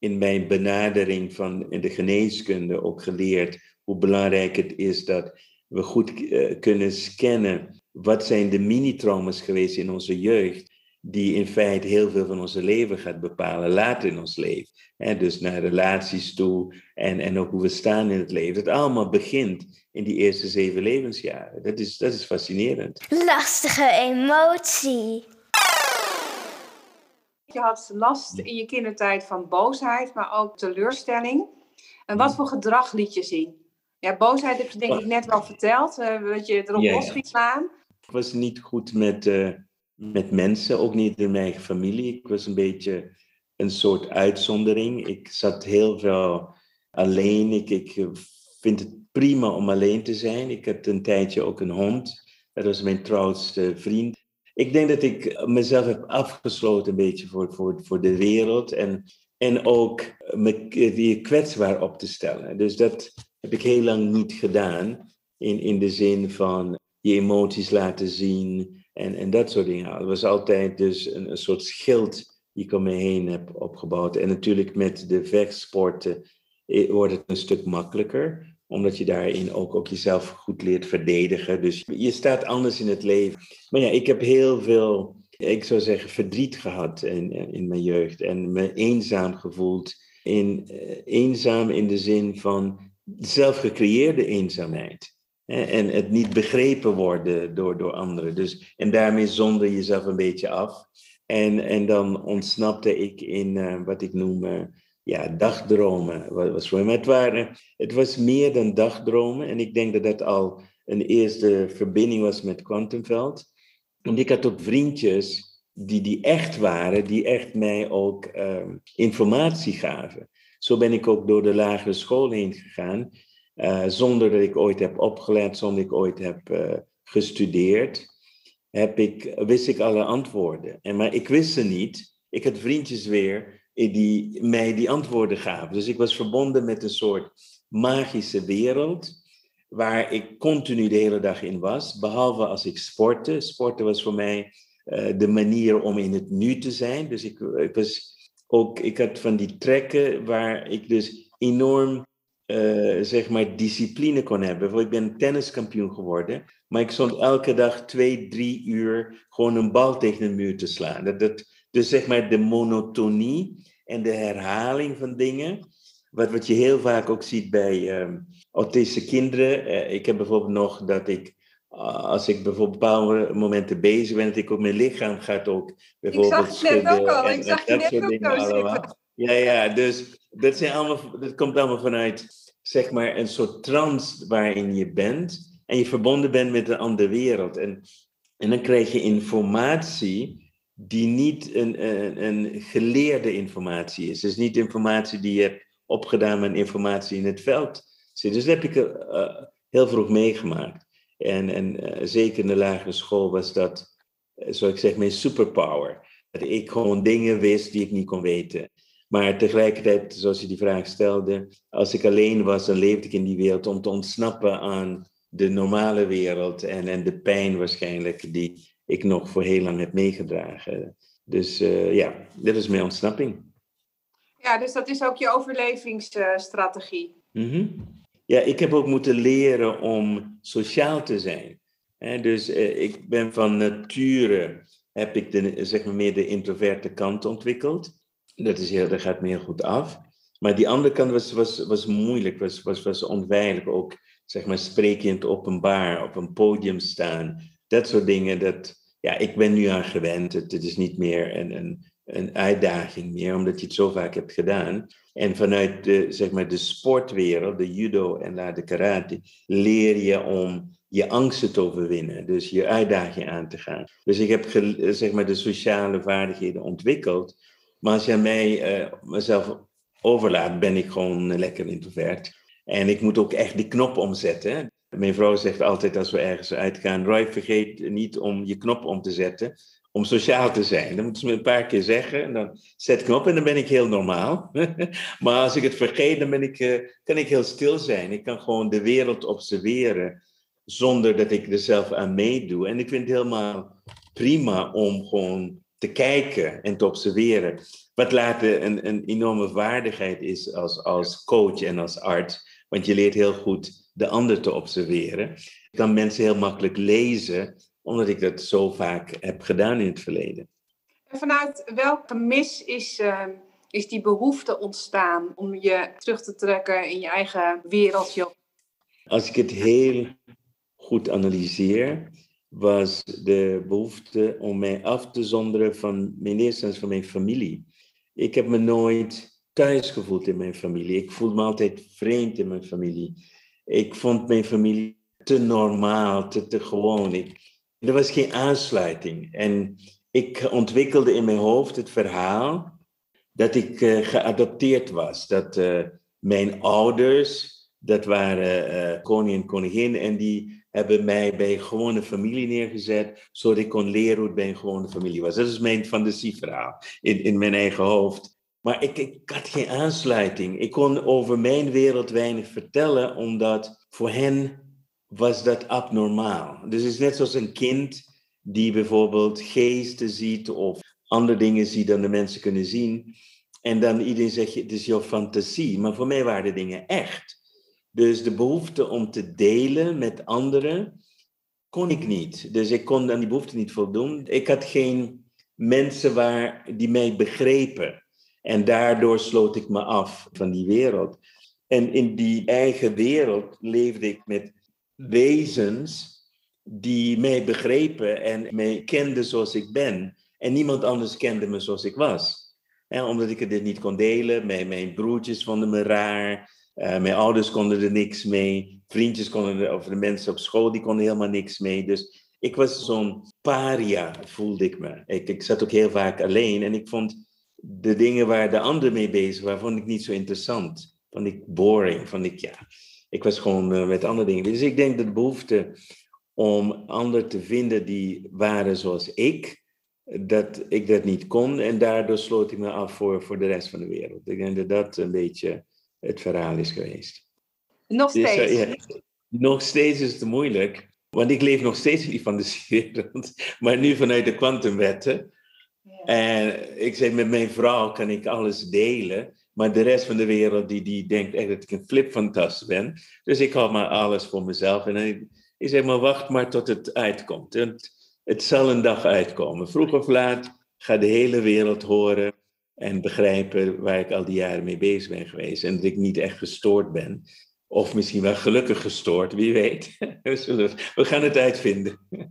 S3: in mijn benadering van de geneeskunde ook geleerd hoe belangrijk het is dat we goed uh, kunnen scannen wat zijn de mini-trauma's geweest in onze jeugd, die in feite heel veel van onze leven gaat bepalen later in ons leven. He, dus naar relaties toe en, en ook hoe we staan in het leven. Het allemaal begint in die eerste zeven levensjaren. Dat is, dat is fascinerend.
S1: Lastige emotie.
S2: Je had last in je kindertijd van boosheid, maar ook teleurstelling. En wat voor gedrag liet je zien? Ja, boosheid heb je denk ik net wel verteld, uh, dat je erop ja, los ging slaan.
S3: Ik was niet goed met, uh, met mensen, ook niet in mijn familie. Ik was een beetje een soort uitzondering. Ik zat heel veel alleen. Ik, ik vind het prima om alleen te zijn. Ik had een tijdje ook een hond. Dat was mijn trouwste vriend ik denk dat ik mezelf heb afgesloten een beetje voor, voor, voor de wereld. En, en ook me kwetsbaar op te stellen. Dus dat heb ik heel lang niet gedaan. In, in de zin van je emoties laten zien en, en dat soort dingen. Het was altijd dus een, een soort schild die ik om me heen heb opgebouwd. En natuurlijk met de vechtsporten eh, wordt het een stuk makkelijker omdat je daarin ook, jezelf goed leert verdedigen. Dus je staat anders in het leven. Maar ja, ik heb heel veel, ik zou zeggen, verdriet gehad in, in mijn jeugd. En me eenzaam gevoeld. In, uh, eenzaam in de zin van zelf gecreëerde eenzaamheid. En het niet begrepen worden door, door anderen. Dus, en daarmee zonder jezelf een beetje af. En, en dan ontsnapte ik in uh, wat ik noem uh, ja, dagdromen. Was voor mij. Het, waren, het was meer dan dagdromen. En ik denk dat dat al een eerste verbinding was met Quantumveld. Want ik had ook vriendjes die, die echt waren, die echt mij ook uh, informatie gaven. Zo ben ik ook door de lagere school heen gegaan, uh, zonder dat ik ooit heb opgeleid, zonder dat ik ooit heb uh, gestudeerd. Heb ik, wist ik alle antwoorden. En, maar ik wist ze niet. Ik had vriendjes weer die mij die antwoorden gaven. Dus ik was verbonden met een soort magische wereld waar ik continu de hele dag in was, behalve als ik sportte. Sporten was voor mij uh, de manier om in het nu te zijn. Dus ik, was ook, ik had van die trekken waar ik dus enorm uh, zeg maar discipline kon hebben. Ik ben tenniskampioen geworden, maar ik stond elke dag twee, drie uur gewoon een bal tegen een muur te slaan. Dat, dus zeg maar de monotonie en de herhaling van dingen. Wat, wat je heel vaak ook ziet bij um, autistische kinderen. Uh, ik heb bijvoorbeeld nog dat ik, uh, als ik bijvoorbeeld bepaalde momenten bezig ben, dat ik ook mijn lichaam gaat ook bijvoorbeeld
S2: Ik zag het net ook al, en, ik zag je net ook al.
S3: Ja, ja, dus dat, zijn allemaal, dat komt allemaal vanuit, zeg maar, een soort trance waarin je bent. En je verbonden bent met een andere wereld. En, en dan krijg je informatie die niet een, een, een, geleerde informatie is. Dus niet informatie die je hebt opgedaan met informatie in het veld zit. Dus dat heb ik uh, heel vroeg meegemaakt. En, en uh, zeker in de lagere school was dat, uh, zoals ik zeg, mijn superpower. Dat ik gewoon dingen wist die ik niet kon weten. Maar tegelijkertijd, zoals je die vraag stelde, als ik alleen was, dan leefde ik in die wereld om te ontsnappen aan de normale wereld en, en de pijn waarschijnlijk die ik nog voor heel lang heb meegedragen. Dus uh, ja, dit is mijn ontsnapping.
S2: Ja, dus dat is ook je overlevingsstrategie.
S3: Mm -hmm. Ja, ik heb ook moeten leren om sociaal te zijn. dus uh, ik ben van nature, heb ik de, zeg maar meer de introverte kant ontwikkeld. Dat, is heel, dat gaat me heel goed af. Maar die andere kant was, was, was moeilijk, was, was, was onveilig. Ook zeg maar spreken in het openbaar, op een podium staan. Dat soort dingen, dat, ja, ik ben nu aan gewend. Het, is niet meer een, een, een uitdaging meer, omdat je het zo vaak hebt gedaan. En vanuit de, zeg maar, de sportwereld, de judo en de karate, leer je om je angsten te overwinnen. Dus je uitdaging aan te gaan. Dus ik heb zeg maar, de sociale vaardigheden ontwikkeld. Maar als je mij uh, mezelf overlaat, ben ik gewoon lekker introvert. En ik moet ook echt die knop omzetten. Mijn vrouw zegt altijd als we ergens uitgaan: Roy, vergeet niet om je knop om te zetten. Om sociaal te zijn. Dan moeten ze me een paar keer zeggen. En dan zet knop en dan ben ik heel normaal. (laughs) maar als ik het vergeet, dan ben ik, uh, kan ik heel stil zijn. Ik kan gewoon de wereld observeren. Zonder dat ik er zelf aan meedoe. En ik vind het helemaal prima om gewoon te kijken en te observeren. Wat later een, een enorme vaardigheid is als, als coach en als arts. Want je leert heel goed de ander te observeren. Ik kan mensen heel makkelijk lezen, omdat ik dat zo vaak heb gedaan in het verleden.
S2: En vanuit welke mis is, uh, is die behoefte ontstaan om je terug te trekken in je eigen wereldje?
S3: Als ik het heel goed analyseer, was de behoefte om mij af te zonderen van mijn eerste van mijn familie. Ik heb me nooit thuis gevoeld in mijn familie. Ik voelde me altijd vreemd in mijn familie. Ik vond mijn familie te normaal, te, te gewoon. Ik, er was geen aansluiting. En ik ontwikkelde in mijn hoofd het verhaal dat ik uh, geadopteerd was. Dat uh, mijn ouders, dat waren uh, koning en koningin, en die hebben mij bij een gewone familie neergezet, zodat ik kon leren hoe het bij een gewone familie was. Dat is mijn fantasieverhaal in, in mijn eigen hoofd. Maar ik, ik had geen aansluiting. Ik kon over mijn wereld weinig vertellen, omdat voor hen was dat abnormaal. Dus het is net zoals een kind die bijvoorbeeld geesten ziet of andere dingen ziet dan de mensen kunnen zien. En dan iedereen zegt, het is jouw fantasie. Maar voor mij waren de dingen echt. Dus de behoefte om te delen met anderen kon ik niet. Dus ik kon aan die behoefte niet voldoen. Ik had geen mensen waar, die mij begrepen. En daardoor sloot ik me af van die wereld. En in die eigen wereld leefde ik met wezens die mij begrepen en mij kenden zoals ik ben. En niemand anders kende me zoals ik was. En omdat ik het niet kon delen, mijn, mijn broertjes vonden me raar. Uh, mijn ouders konden er niks mee. Vriendjes konden er, of de mensen op school, die konden helemaal niks mee. Dus ik was zo'n paria, voelde ik me. Ik, ik zat ook heel vaak alleen en ik vond de dingen waar de anderen mee bezig waren, vond ik niet zo interessant. Vond ik boring, vond ik ja. Ik was gewoon uh, met andere dingen. Dus ik denk dat de behoefte om anderen te vinden die waren zoals ik, dat ik dat niet kon. En daardoor sloot ik me af voor, voor de rest van de wereld. Ik denk dat dat een beetje het verhaal is geweest.
S2: Nog dus, steeds? ja,
S3: nog steeds is het moeilijk. Want ik leef nog steeds in die fantasiewereld. (laughs) Maar nu vanuit de kwantumwetten. En ik zeg, met mijn vrouw kan ik alles delen. Maar de rest van de wereld die, die denkt echt dat ik een flipfantast ben. Dus ik hou maar alles voor mezelf. En ik, ik zeg maar, wacht maar tot het uitkomt. Het, het zal een dag uitkomen. Vroeg of laat gaat de hele wereld horen en begrijpen waar ik al die jaren mee bezig ben geweest. En dat ik niet echt gestoord ben. Of misschien wel gelukkig gestoord, wie weet. (laughs) We gaan het uitvinden. (laughs)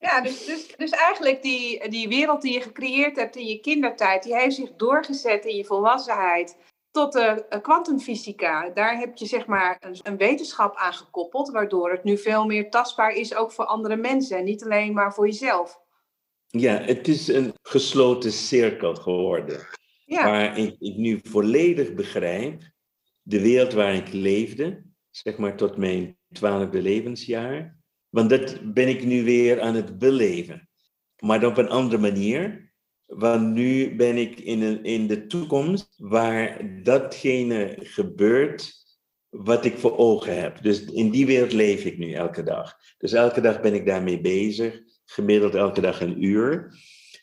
S2: Ja, dus, dus, dus eigenlijk die, die wereld die je gecreëerd hebt in je kindertijd, die heeft zich doorgezet in je volwassenheid tot de kwantumfysica. Daar heb je zeg maar een, een, wetenschap aan gekoppeld, waardoor het nu veel meer tastbaar is ook voor andere mensen, niet alleen maar voor jezelf.
S3: Ja, het is een gesloten cirkel geworden. Ja. Waar ik, ik nu volledig begrijp de wereld waar ik leefde, zeg maar tot mijn twaalfde levensjaar. Want dat ben ik nu weer aan het beleven. Maar op een andere manier. Want nu ben ik in, een, in de toekomst waar datgene gebeurt wat ik voor ogen heb. Dus in die wereld leef ik nu elke dag. Dus elke dag ben ik daarmee bezig gemiddeld elke dag een uur,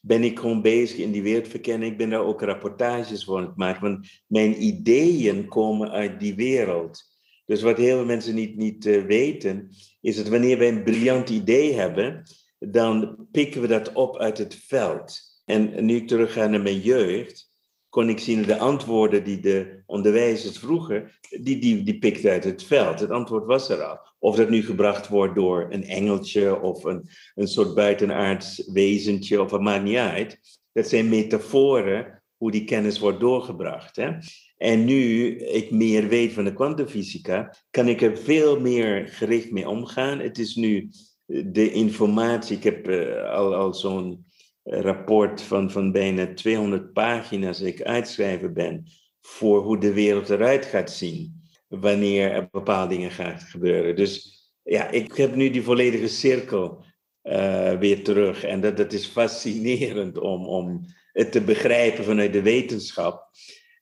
S3: ben ik gewoon bezig in die wereld verkennen. Ik ben daar ook rapportages voor aan het maken, want mijn ideeën komen uit die wereld. Dus wat heel veel mensen niet, niet uh, weten, is dat wanneer wij een briljant idee hebben, dan pikken we dat op uit het veld. En nu ik terugga naar mijn jeugd, kon ik zien de antwoorden die de onderwijzers vroegen, die, die, die pikte uit het veld. Het antwoord was er al. Of dat nu gebracht wordt door een engeltje of een, een soort buitenaards wezentje, of het maakt niet uit. Dat zijn metaforen hoe die kennis wordt doorgebracht. Hè? En nu ik meer weet van de kwantumfysica, kan ik er veel meer gericht mee omgaan. Het is nu de informatie, ik heb uh, al, al zo'n rapport van, van bijna 200 pagina's ik uitschrijven ben voor hoe de wereld eruit gaat zien wanneer er bepaalde dingen gaan gebeuren. Dus ja, ik heb nu die volledige cirkel uh, weer terug en dat, dat is fascinerend om, om het te begrijpen vanuit de wetenschap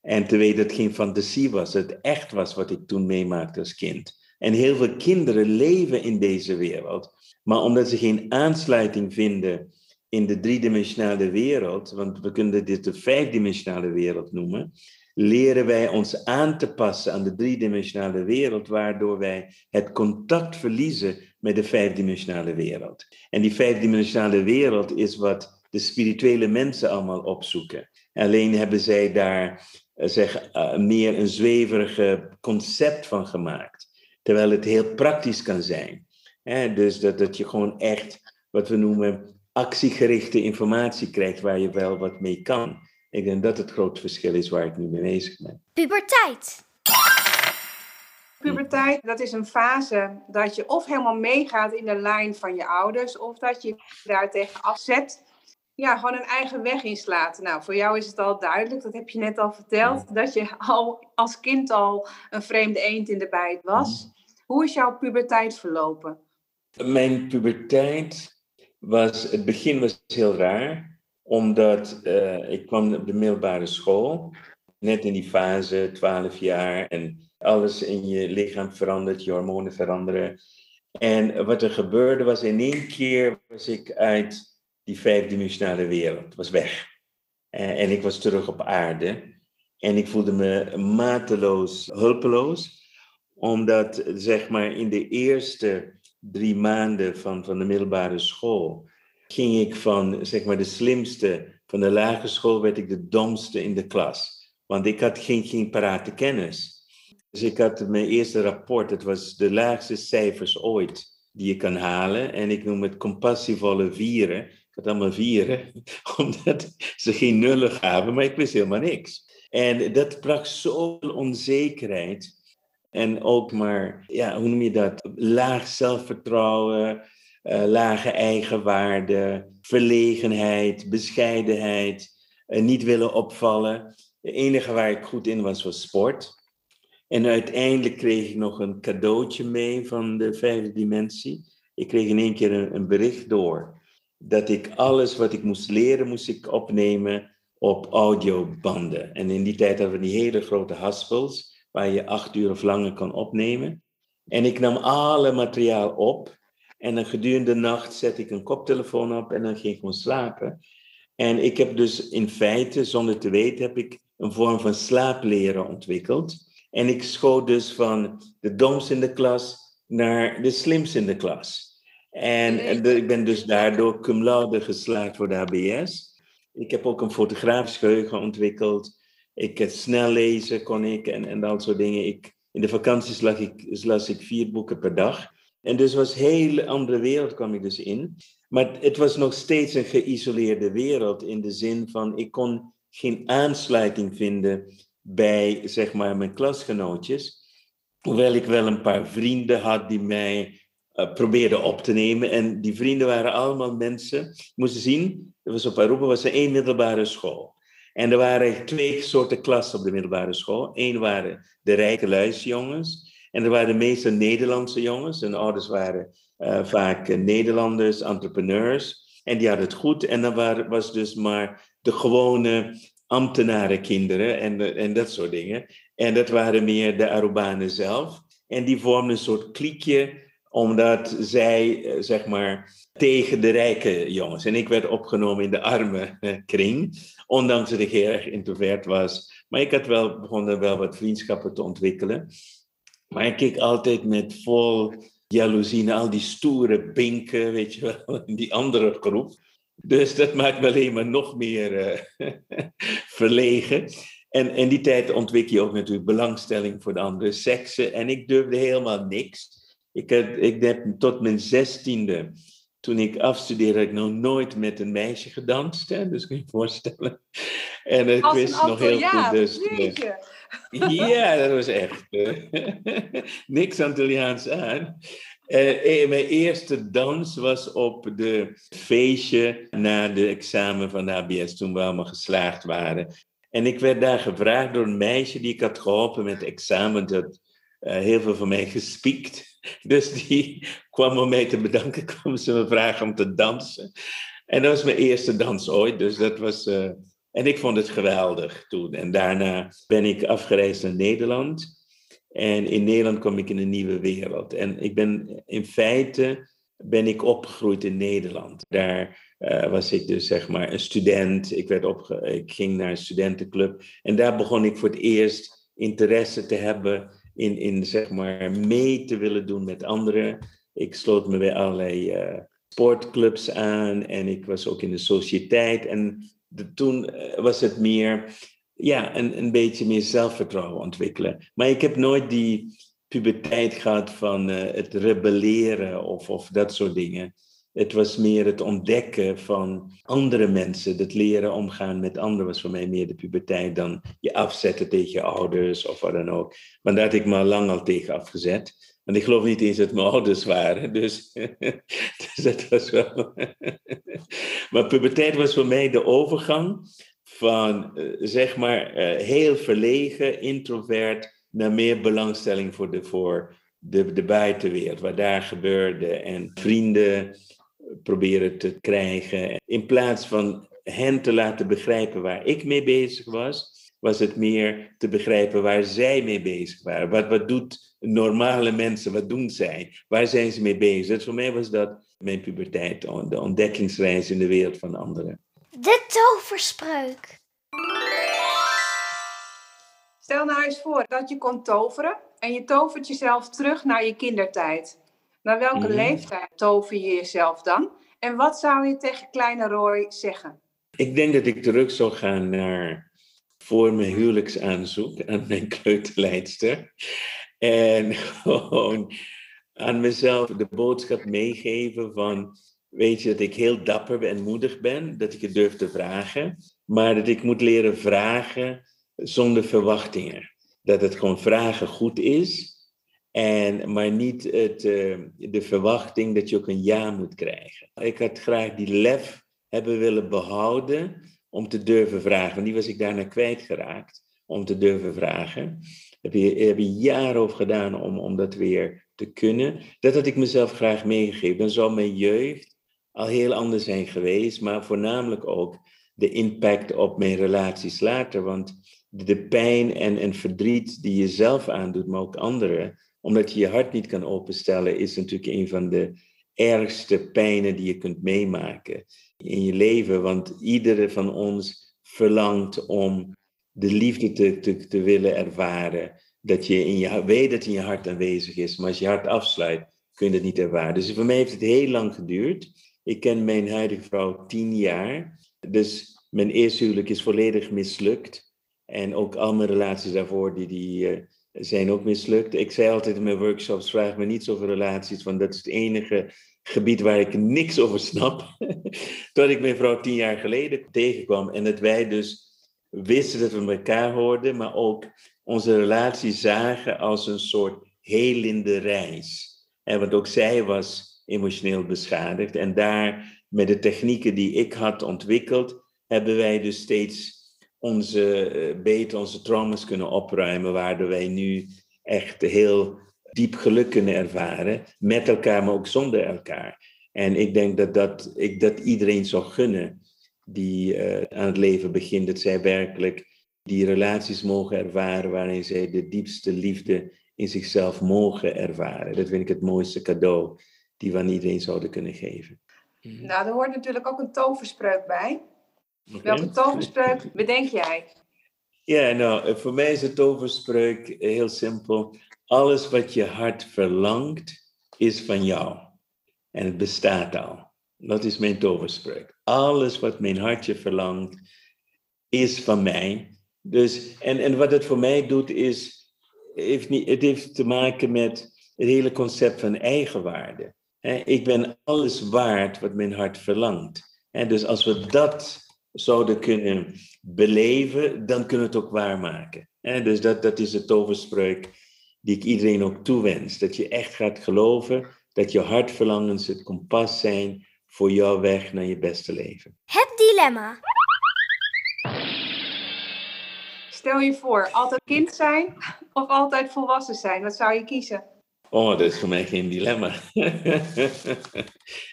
S3: en te weten dat het geen fantasie was, het echt was wat ik toen meemaakte als kind. En heel veel kinderen leven in deze wereld, maar omdat ze geen aansluiting vinden in de driedimensionale wereld, want we kunnen dit de vijfdimensionale wereld noemen, leren wij ons aan te passen aan de driedimensionale wereld, waardoor wij het contact verliezen met de vijfdimensionale wereld. En die vijfdimensionale wereld is wat de spirituele mensen allemaal opzoeken. Alleen hebben zij daar eh, zeg, uh, meer een zweverige concept van gemaakt, terwijl het heel praktisch kan zijn. dus dat, dat je gewoon echt wat we noemen actiegerichte informatie krijgt waar je wel wat mee kan. Ik denk dat het groot verschil is waar ik nu mee bezig ben.
S1: Puberteit.
S2: Puberteit, dat is een fase dat je of helemaal meegaat in de lijn van je ouders, of dat je daar tegen afzet. Ja, gewoon een eigen weg inslaat. Nou, voor jou is het al duidelijk, dat heb je net al verteld, dat je al als kind al een vreemde eend in de bijt was. Mhm. Hoe is jouw puberteit verlopen?
S3: Mijn puberteit was, het begin was heel raar, omdat uh, ik kwam op de middelbare school, net in die fase, 12 jaar, en alles in je lichaam verandert, je hormonen veranderen. En wat er gebeurde was, in één keer was ik uit die vijfdimensionale wereld, was weg. Uh, en ik was terug op aarde. En ik voelde me mateloos hulpeloos, omdat zeg maar in de eerste drie maanden van, van de middelbare school ging ik van zeg maar de slimste van de lagere school, werd ik de domste in de klas. Want ik had geen, geen parate kennis. Dus ik had mijn eerste rapport, het was de laagste cijfers ooit die je kan halen. En ik noem het compassievolle vieren. Ik had allemaal vieren, (laughs) omdat ze geen nullen gaven, maar ik wist helemaal niks. En dat bracht zoveel onzekerheid en ook maar, ja, hoe noem je dat? Laag zelfvertrouwen, uh, lage eigenwaarde, verlegenheid, bescheidenheid, uh, niet willen opvallen. Het enige waar ik goed in was, was sport. En uiteindelijk kreeg ik nog een cadeautje mee van de vijfde dimensie. Ik kreeg in één keer een, een bericht door dat ik alles wat ik moest leren, moest ik opnemen op audiobanden. En in die tijd hadden we die hele grote haspels waar je acht uur of langer kan opnemen. En ik nam alle materiaal op. En dan gedurende de nacht zet ik een koptelefoon op en dan ging ik gewoon slapen. En ik heb dus in feite, zonder te weten, heb ik een vorm van slaapleren ontwikkeld. En ik schoot dus van de domste in de klas naar de slimste in de klas. En, ik ben dus daardoor cum laude geslaagd voor de HBS. Ik heb ook een fotografisch geheugen ontwikkeld. Ik uh, snel lezen kon ik en, en dat soort dingen. Ik, in de vakanties las ik, las ik vier boeken per dag. En dus was een hele andere wereld kwam ik dus in. Maar het was nog steeds een geïsoleerde wereld in de zin van ik kon geen aansluiting vinden bij zeg maar mijn klasgenootjes. Hoewel ik wel een paar vrienden had die mij uh, probeerden op te nemen. En die vrienden waren allemaal mensen, moesten zien, er was op Aruba was er één middelbare school. En er waren twee soorten klassen op de middelbare school. Eén waren de rijke luisjongens. En er waren de meeste Nederlandse jongens. Hun ouders waren uh, vaak uh, Nederlanders, entrepreneurs. En die hadden het goed. En dan waren, was dus maar de gewone ambtenarenkinderen en, en dat soort dingen. En dat waren meer de Arubanen zelf. En die vormden een soort kliekje, omdat zij, zeg maar, tegen de rijke jongens. En ik werd opgenomen in de arme kring. Ondanks dat ik heel erg introvert was. Maar ik had wel begonnen wel wat vriendschappen te ontwikkelen. Maar ik keek altijd met vol jaloezie naar al die stoere binken, weet je wel, (laughs) die andere groep. Dus dat maakt me alleen maar nog meer uh, (laughs) verlegen. En in die tijd ontwikkel je ook natuurlijk belangstelling voor de andere seksen. En ik durfde helemaal niks. Ik heb, ik heb tot mijn zestiende, toen ik afstudeerde, ik nog nooit met een meisje gedanst. Hè? Dus kun je je voorstellen. (laughs) En ik wist nog heel goed. Dus,
S2: jeetje.
S3: Ja, dat was echt. eh, (laughs) niks Antilliaans aan. Eh, mijn eerste dans was op de feestje na de examen van de HBS, toen we allemaal geslaagd waren. En ik werd daar gevraagd door een meisje die ik had geholpen met examen. Dat eh, heel veel van mij gespiekt. (laughs) Dus die kwam om mij te bedanken, (laughs) kwam ze me vragen om te dansen. En dat was mijn eerste dans ooit, dus dat was... en ik vond het geweldig toen. En daarna ben ik afgereisd naar Nederland. En in Nederland kwam ik in een nieuwe wereld. En ik ben in feite ben ik opgegroeid in Nederland. Daar eh, was ik dus zeg maar een student. Ik, werd opge ik ging naar een studentenclub. En daar begon ik voor het eerst interesse te hebben in, in zeg maar mee te willen doen met anderen. Ik sloot me bij allerlei eh, sportclubs aan en ik was ook in de sociëteit. En de, toen eh, was het meer, ja, een, een beetje meer zelfvertrouwen ontwikkelen. Maar ik heb nooit die puberteit gehad van eh, het rebelleren of, of dat soort dingen. Het was meer het ontdekken van andere mensen. Het leren omgaan met anderen was voor mij meer de puberteit dan je afzetten tegen je ouders of wat dan ook. Maar daar had ik me lang al tegen afgezet. Want ik geloof niet eens dat mijn ouders waren. Dus, (laughs) dus dat was wel. (laughs) maar puberteit was voor mij de overgang van, eh, zeg maar, eh, heel verlegen, introvert, naar meer belangstelling voor de, voor de, de buitenwereld, wat daar gebeurde. En vrienden proberen te krijgen. In plaats van hen te laten begrijpen waar ik mee bezig was, was het meer te begrijpen waar zij mee bezig waren. Wat, wat doet normale mensen, wat doen zij? Waar zijn ze mee bezig? Dus voor mij was dat mijn puberteit, de ontdekkingsreis in de wereld van anderen.
S1: De toverspreuk.
S2: Stel nou eens voor dat je kon toveren en je tovert jezelf terug naar je kindertijd. Naar welke
S3: Mhm.
S2: leeftijd tover je jezelf dan? En wat zou je tegen kleine Roy zeggen?
S3: Ik denk dat ik terug zou gaan naar voor mijn huwelijksaanzoek aan mijn kleuterleidster. En gewoon aan mezelf de boodschap meegeven van, weet je, dat ik heel dapper en moedig ben, dat ik het durf te vragen, maar dat ik moet leren vragen zonder verwachtingen. Dat het gewoon vragen goed is, en, maar niet het, eh, de verwachting dat je ook een ja moet krijgen. Ik had graag die lef hebben willen behouden om te durven vragen. Want die was ik daarna kwijtgeraakt, om te durven vragen. Heb je, jaren over gedaan om, om dat weer te kunnen. Dat had ik mezelf graag meegegeven. Dan zou mijn jeugd al heel anders zijn geweest, maar voornamelijk ook de impact op mijn relaties later. Want de pijn en, en verdriet die je zelf aandoet, maar ook anderen, omdat je je hart niet kan openstellen, is natuurlijk een van de ergste pijnen die je kunt meemaken in je leven. Want iedere van ons verlangt om de liefde te, te, te willen ervaren. Dat je in je weet dat in je hart aanwezig is, maar als je hart afsluit, kun je dat niet ervaren. Dus voor mij heeft het heel lang geduurd. Ik ken mijn huidige vrouw tien jaar. Dus mijn eerste huwelijk is volledig mislukt. En ook al mijn relaties daarvoor, die, die uh, zijn ook mislukt. Ik zei altijd in mijn workshops, vraag me niets over relaties, want dat is het enige gebied waar ik niks over snap. (laughs) Tot ik mijn vrouw tien jaar geleden tegenkwam en dat wij dus wisten dat we elkaar hoorden, maar ook onze relatie zagen als een soort helende reis. En want ook zij was emotioneel beschadigd. En daar, met de technieken die ik had ontwikkeld, hebben wij dus steeds onze, beter onze trauma's kunnen opruimen, waardoor wij nu echt heel diep geluk kunnen ervaren, met elkaar, maar ook zonder elkaar. En ik denk dat, dat ik dat iedereen zou gunnen die uh, aan het leven begint, dat zij werkelijk die relaties mogen ervaren waarin zij de diepste liefde in zichzelf mogen ervaren. Dat vind ik het mooiste cadeau die we aan iedereen zouden kunnen geven.
S2: Nou, er hoort natuurlijk ook een toverspreuk bij. Okay. Welke toverspreuk (laughs) bedenk jij?
S3: Ja, nou, voor mij is de toverspreuk heel simpel. Alles wat je hart verlangt, is van jou. En het bestaat al. Dat is mijn toverspreuk. Alles wat mijn hartje verlangt, is van mij. Dus, en, en wat het voor mij doet, is, heeft niet, het heeft te maken met het hele concept van eigenwaarde. Ik ben alles waard wat mijn hart verlangt. Dus als we dat zouden kunnen beleven, dan kunnen we het ook waarmaken. Dus dat, dat is de toverspreuk die ik iedereen ook toewens. Dat je echt gaat geloven dat je hartverlangens het kompas zijn voor jouw weg naar je beste leven.
S1: Het dilemma.
S2: Stel je voor, altijd kind zijn of altijd volwassen zijn? Wat zou je kiezen?
S3: Oh, dat is voor mij geen dilemma. (laughs)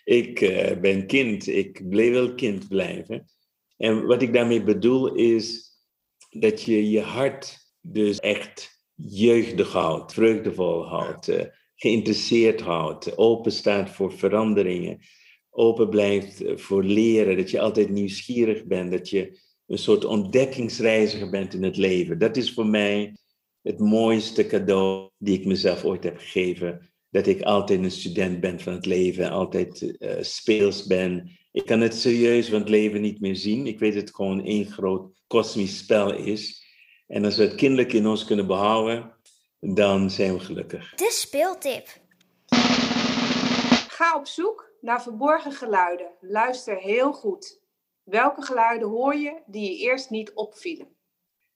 S3: ik uh, ben kind, ik bleef wel kind blijven. En wat ik daarmee bedoel is dat je je hart dus echt jeugdig houdt, vreugdevol houdt, uh, geïnteresseerd houdt, open staat voor veranderingen, open blijft eh, voor leren, dat je altijd nieuwsgierig bent, dat je een soort ontdekkingsreiziger bent in het leven. Dat is voor mij het mooiste cadeau die ik mezelf ooit heb gegeven. Dat ik altijd een student ben van het leven, altijd uh, speels ben. Ik kan het serieus van het leven niet meer zien. Ik weet dat het gewoon één groot kosmisch spel is. En als we het kinderlijk in ons kunnen behouden, dan zijn we gelukkig.
S1: De speeltip.
S2: Ga op zoek naar verborgen geluiden. Luister heel goed. Welke geluiden hoor je die je eerst niet opvielen?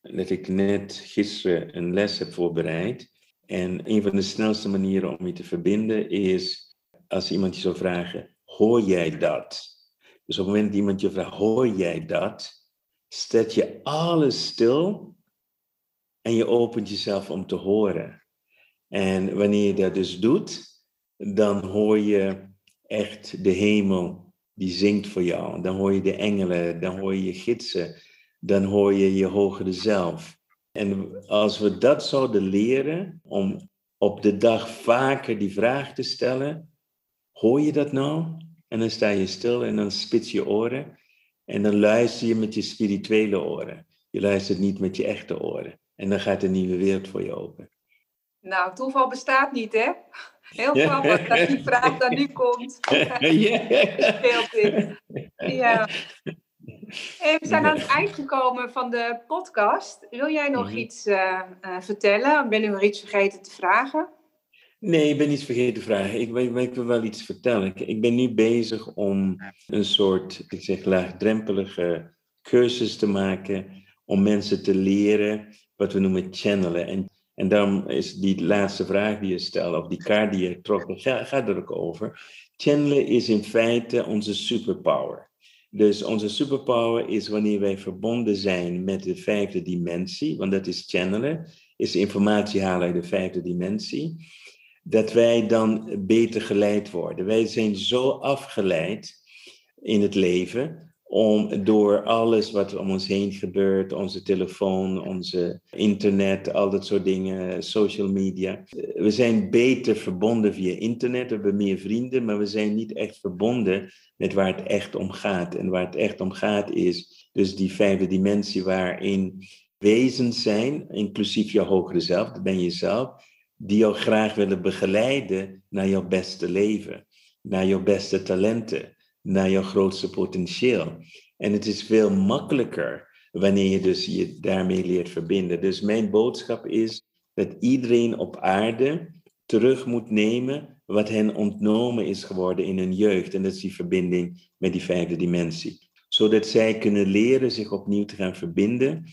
S3: Dat ik net gisteren een les heb voorbereid. En een van de snelste manieren om je te verbinden is als iemand je zou vragen: Hoor jij dat? Dus op het moment dat iemand je vraagt: Hoor jij dat? Zet je alles stil en je opent jezelf om te horen. En wanneer je dat dus doet, dan hoor je echt de hemel die zingt voor jou. Dan hoor je de engelen, dan hoor je je gidsen, dan hoor je je hogere zelf. En als we dat zouden leren, om op de dag vaker die vraag te stellen, hoor je dat nou? En dan sta je stil en dan spits je oren en dan luister je met je spirituele oren. Je luistert niet met je echte oren. En dan gaat een nieuwe wereld voor je open.
S2: Nou, toeval bestaat niet, hè? Heel grappig dat die vraag dan nu komt. (laughs) ja. (laughs) we zijn aan het eind gekomen van de podcast. Wil jij nog mhm. iets uh, uh, vertellen? Ben je nog iets vergeten te vragen?
S3: Nee, ik ben niets vergeten te vragen. Ik, ik, ik, wil wel iets vertellen. Ik, ik, ben nu bezig om een soort, ik zeg laagdrempelige cursus te maken om mensen te leren wat we noemen channelen. En, en daarom is die laatste vraag die je stelt, of die kaart die je trok, gaat ga er ook over. Channelen is in feite onze superpower. Dus onze superpower is wanneer wij verbonden zijn met de vijfde dimensie, want dat is channelen, is informatie halen uit de vijfde dimensie, dat wij dan beter geleid worden. Wij zijn zo afgeleid in het leven om door alles wat om ons heen gebeurt, onze telefoon, onze internet, al dat soort dingen, social media. We zijn beter verbonden via internet, we hebben meer vrienden, maar we zijn niet echt verbonden met waar het echt om gaat. En waar het echt om gaat is dus die vijfde dimensie waarin wezens zijn, inclusief jouw hogere zelf, dat ben je zelf, die jou graag willen begeleiden naar jouw beste leven, naar jouw beste talenten naar jouw grootste potentieel. En het is veel makkelijker wanneer je dus je daarmee leert verbinden. Dus mijn boodschap is dat iedereen op aarde terug moet nemen wat hen ontnomen is geworden in hun jeugd. En dat is die verbinding met die vijfde dimensie. Zodat zij kunnen leren zich opnieuw te gaan verbinden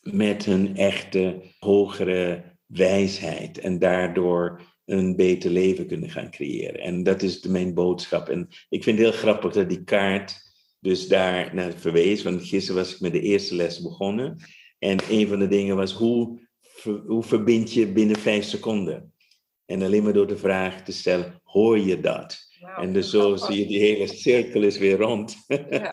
S3: met hun echte hogere wijsheid. En daardoor een beter leven kunnen gaan creëren. En dat is de, mijn boodschap. En ik vind het heel grappig dat die kaart dus daar naar verwees. Want gisteren was ik met de eerste les begonnen. En een van de dingen was, hoe, hoe verbind je binnen vijf seconden? En alleen maar door de vraag te stellen, hoor je dat? en dus zo zie je die hele cirkel is weer rond. Ja.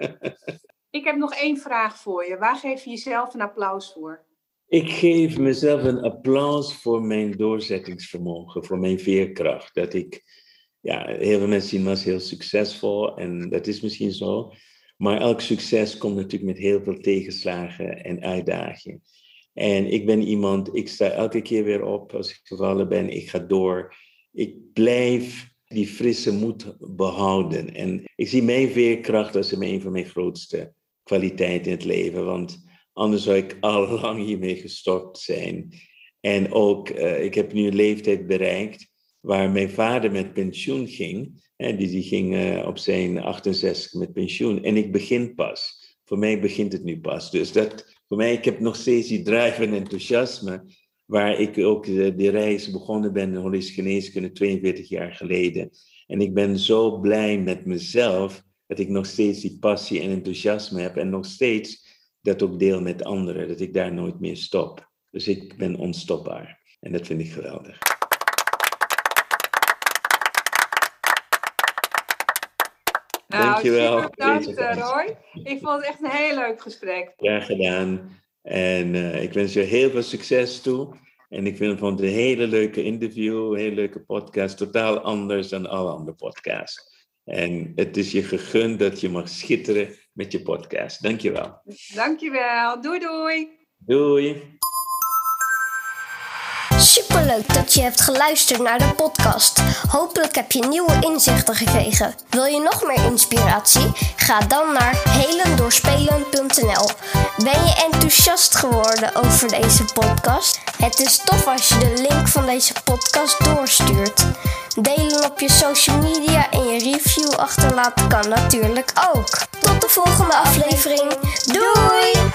S2: Ik heb nog één vraag voor je. Waar geef je jezelf een applaus voor?
S3: Ik geef mezelf een applaus voor mijn doorzettingsvermogen, voor mijn veerkracht. Dat ik, ja, heel veel mensen zien me als heel succesvol en dat is misschien zo. Maar elk succes komt natuurlijk met heel veel tegenslagen en uitdagingen. En ik ben iemand, ik sta elke keer weer op als ik gevallen ben, ik ga door. Ik blijf die frisse moed behouden. En ik zie mijn veerkracht als een van mijn grootste kwaliteiten in het leven. Want anders zou ik al lang hiermee gestopt zijn. En ook, uh, ik heb nu een leeftijd bereikt waar mijn vader met pensioen ging. Hè, die, die ging uh, op zijn 68 met pensioen. En ik begin pas. Voor mij begint het nu pas. Dus dat, voor mij, ik heb nog steeds die drive en enthousiasme. Waar ik ook de, de reis begonnen ben in holistische geneeskunde 42 jaar geleden. En ik ben zo blij met mezelf dat ik nog steeds die passie en enthousiasme heb. En nog steeds dat ook deel met anderen. Dat ik daar nooit meer stop. Dus ik ben onstopbaar. En dat vind ik geweldig.
S2: Nou, Dankjewel. Bedankt, eh, Roy. Ik vond het echt een heel leuk gesprek.
S3: Graag gedaan. En uh, ik wens je heel veel succes toe. En ik vind het een hele leuke interview, een hele leuke podcast. Totaal anders dan alle andere podcasts. En het is je gegund dat je mag schitteren met je podcast. Dankjewel.
S2: Dankjewel. Doei doei.
S3: Doei.
S4: Superleuk dat je hebt geluisterd naar de podcast. Hopelijk heb je nieuwe inzichten gekregen. Wil je nog meer inspiratie? Ga dan naar helendoorspelen.nl. Ben je enthousiast geworden over deze podcast? Het is tof als je de link van deze podcast doorstuurt. Delen op je social media en je review achterlaten kan natuurlijk ook. Tot de volgende aflevering. Doei!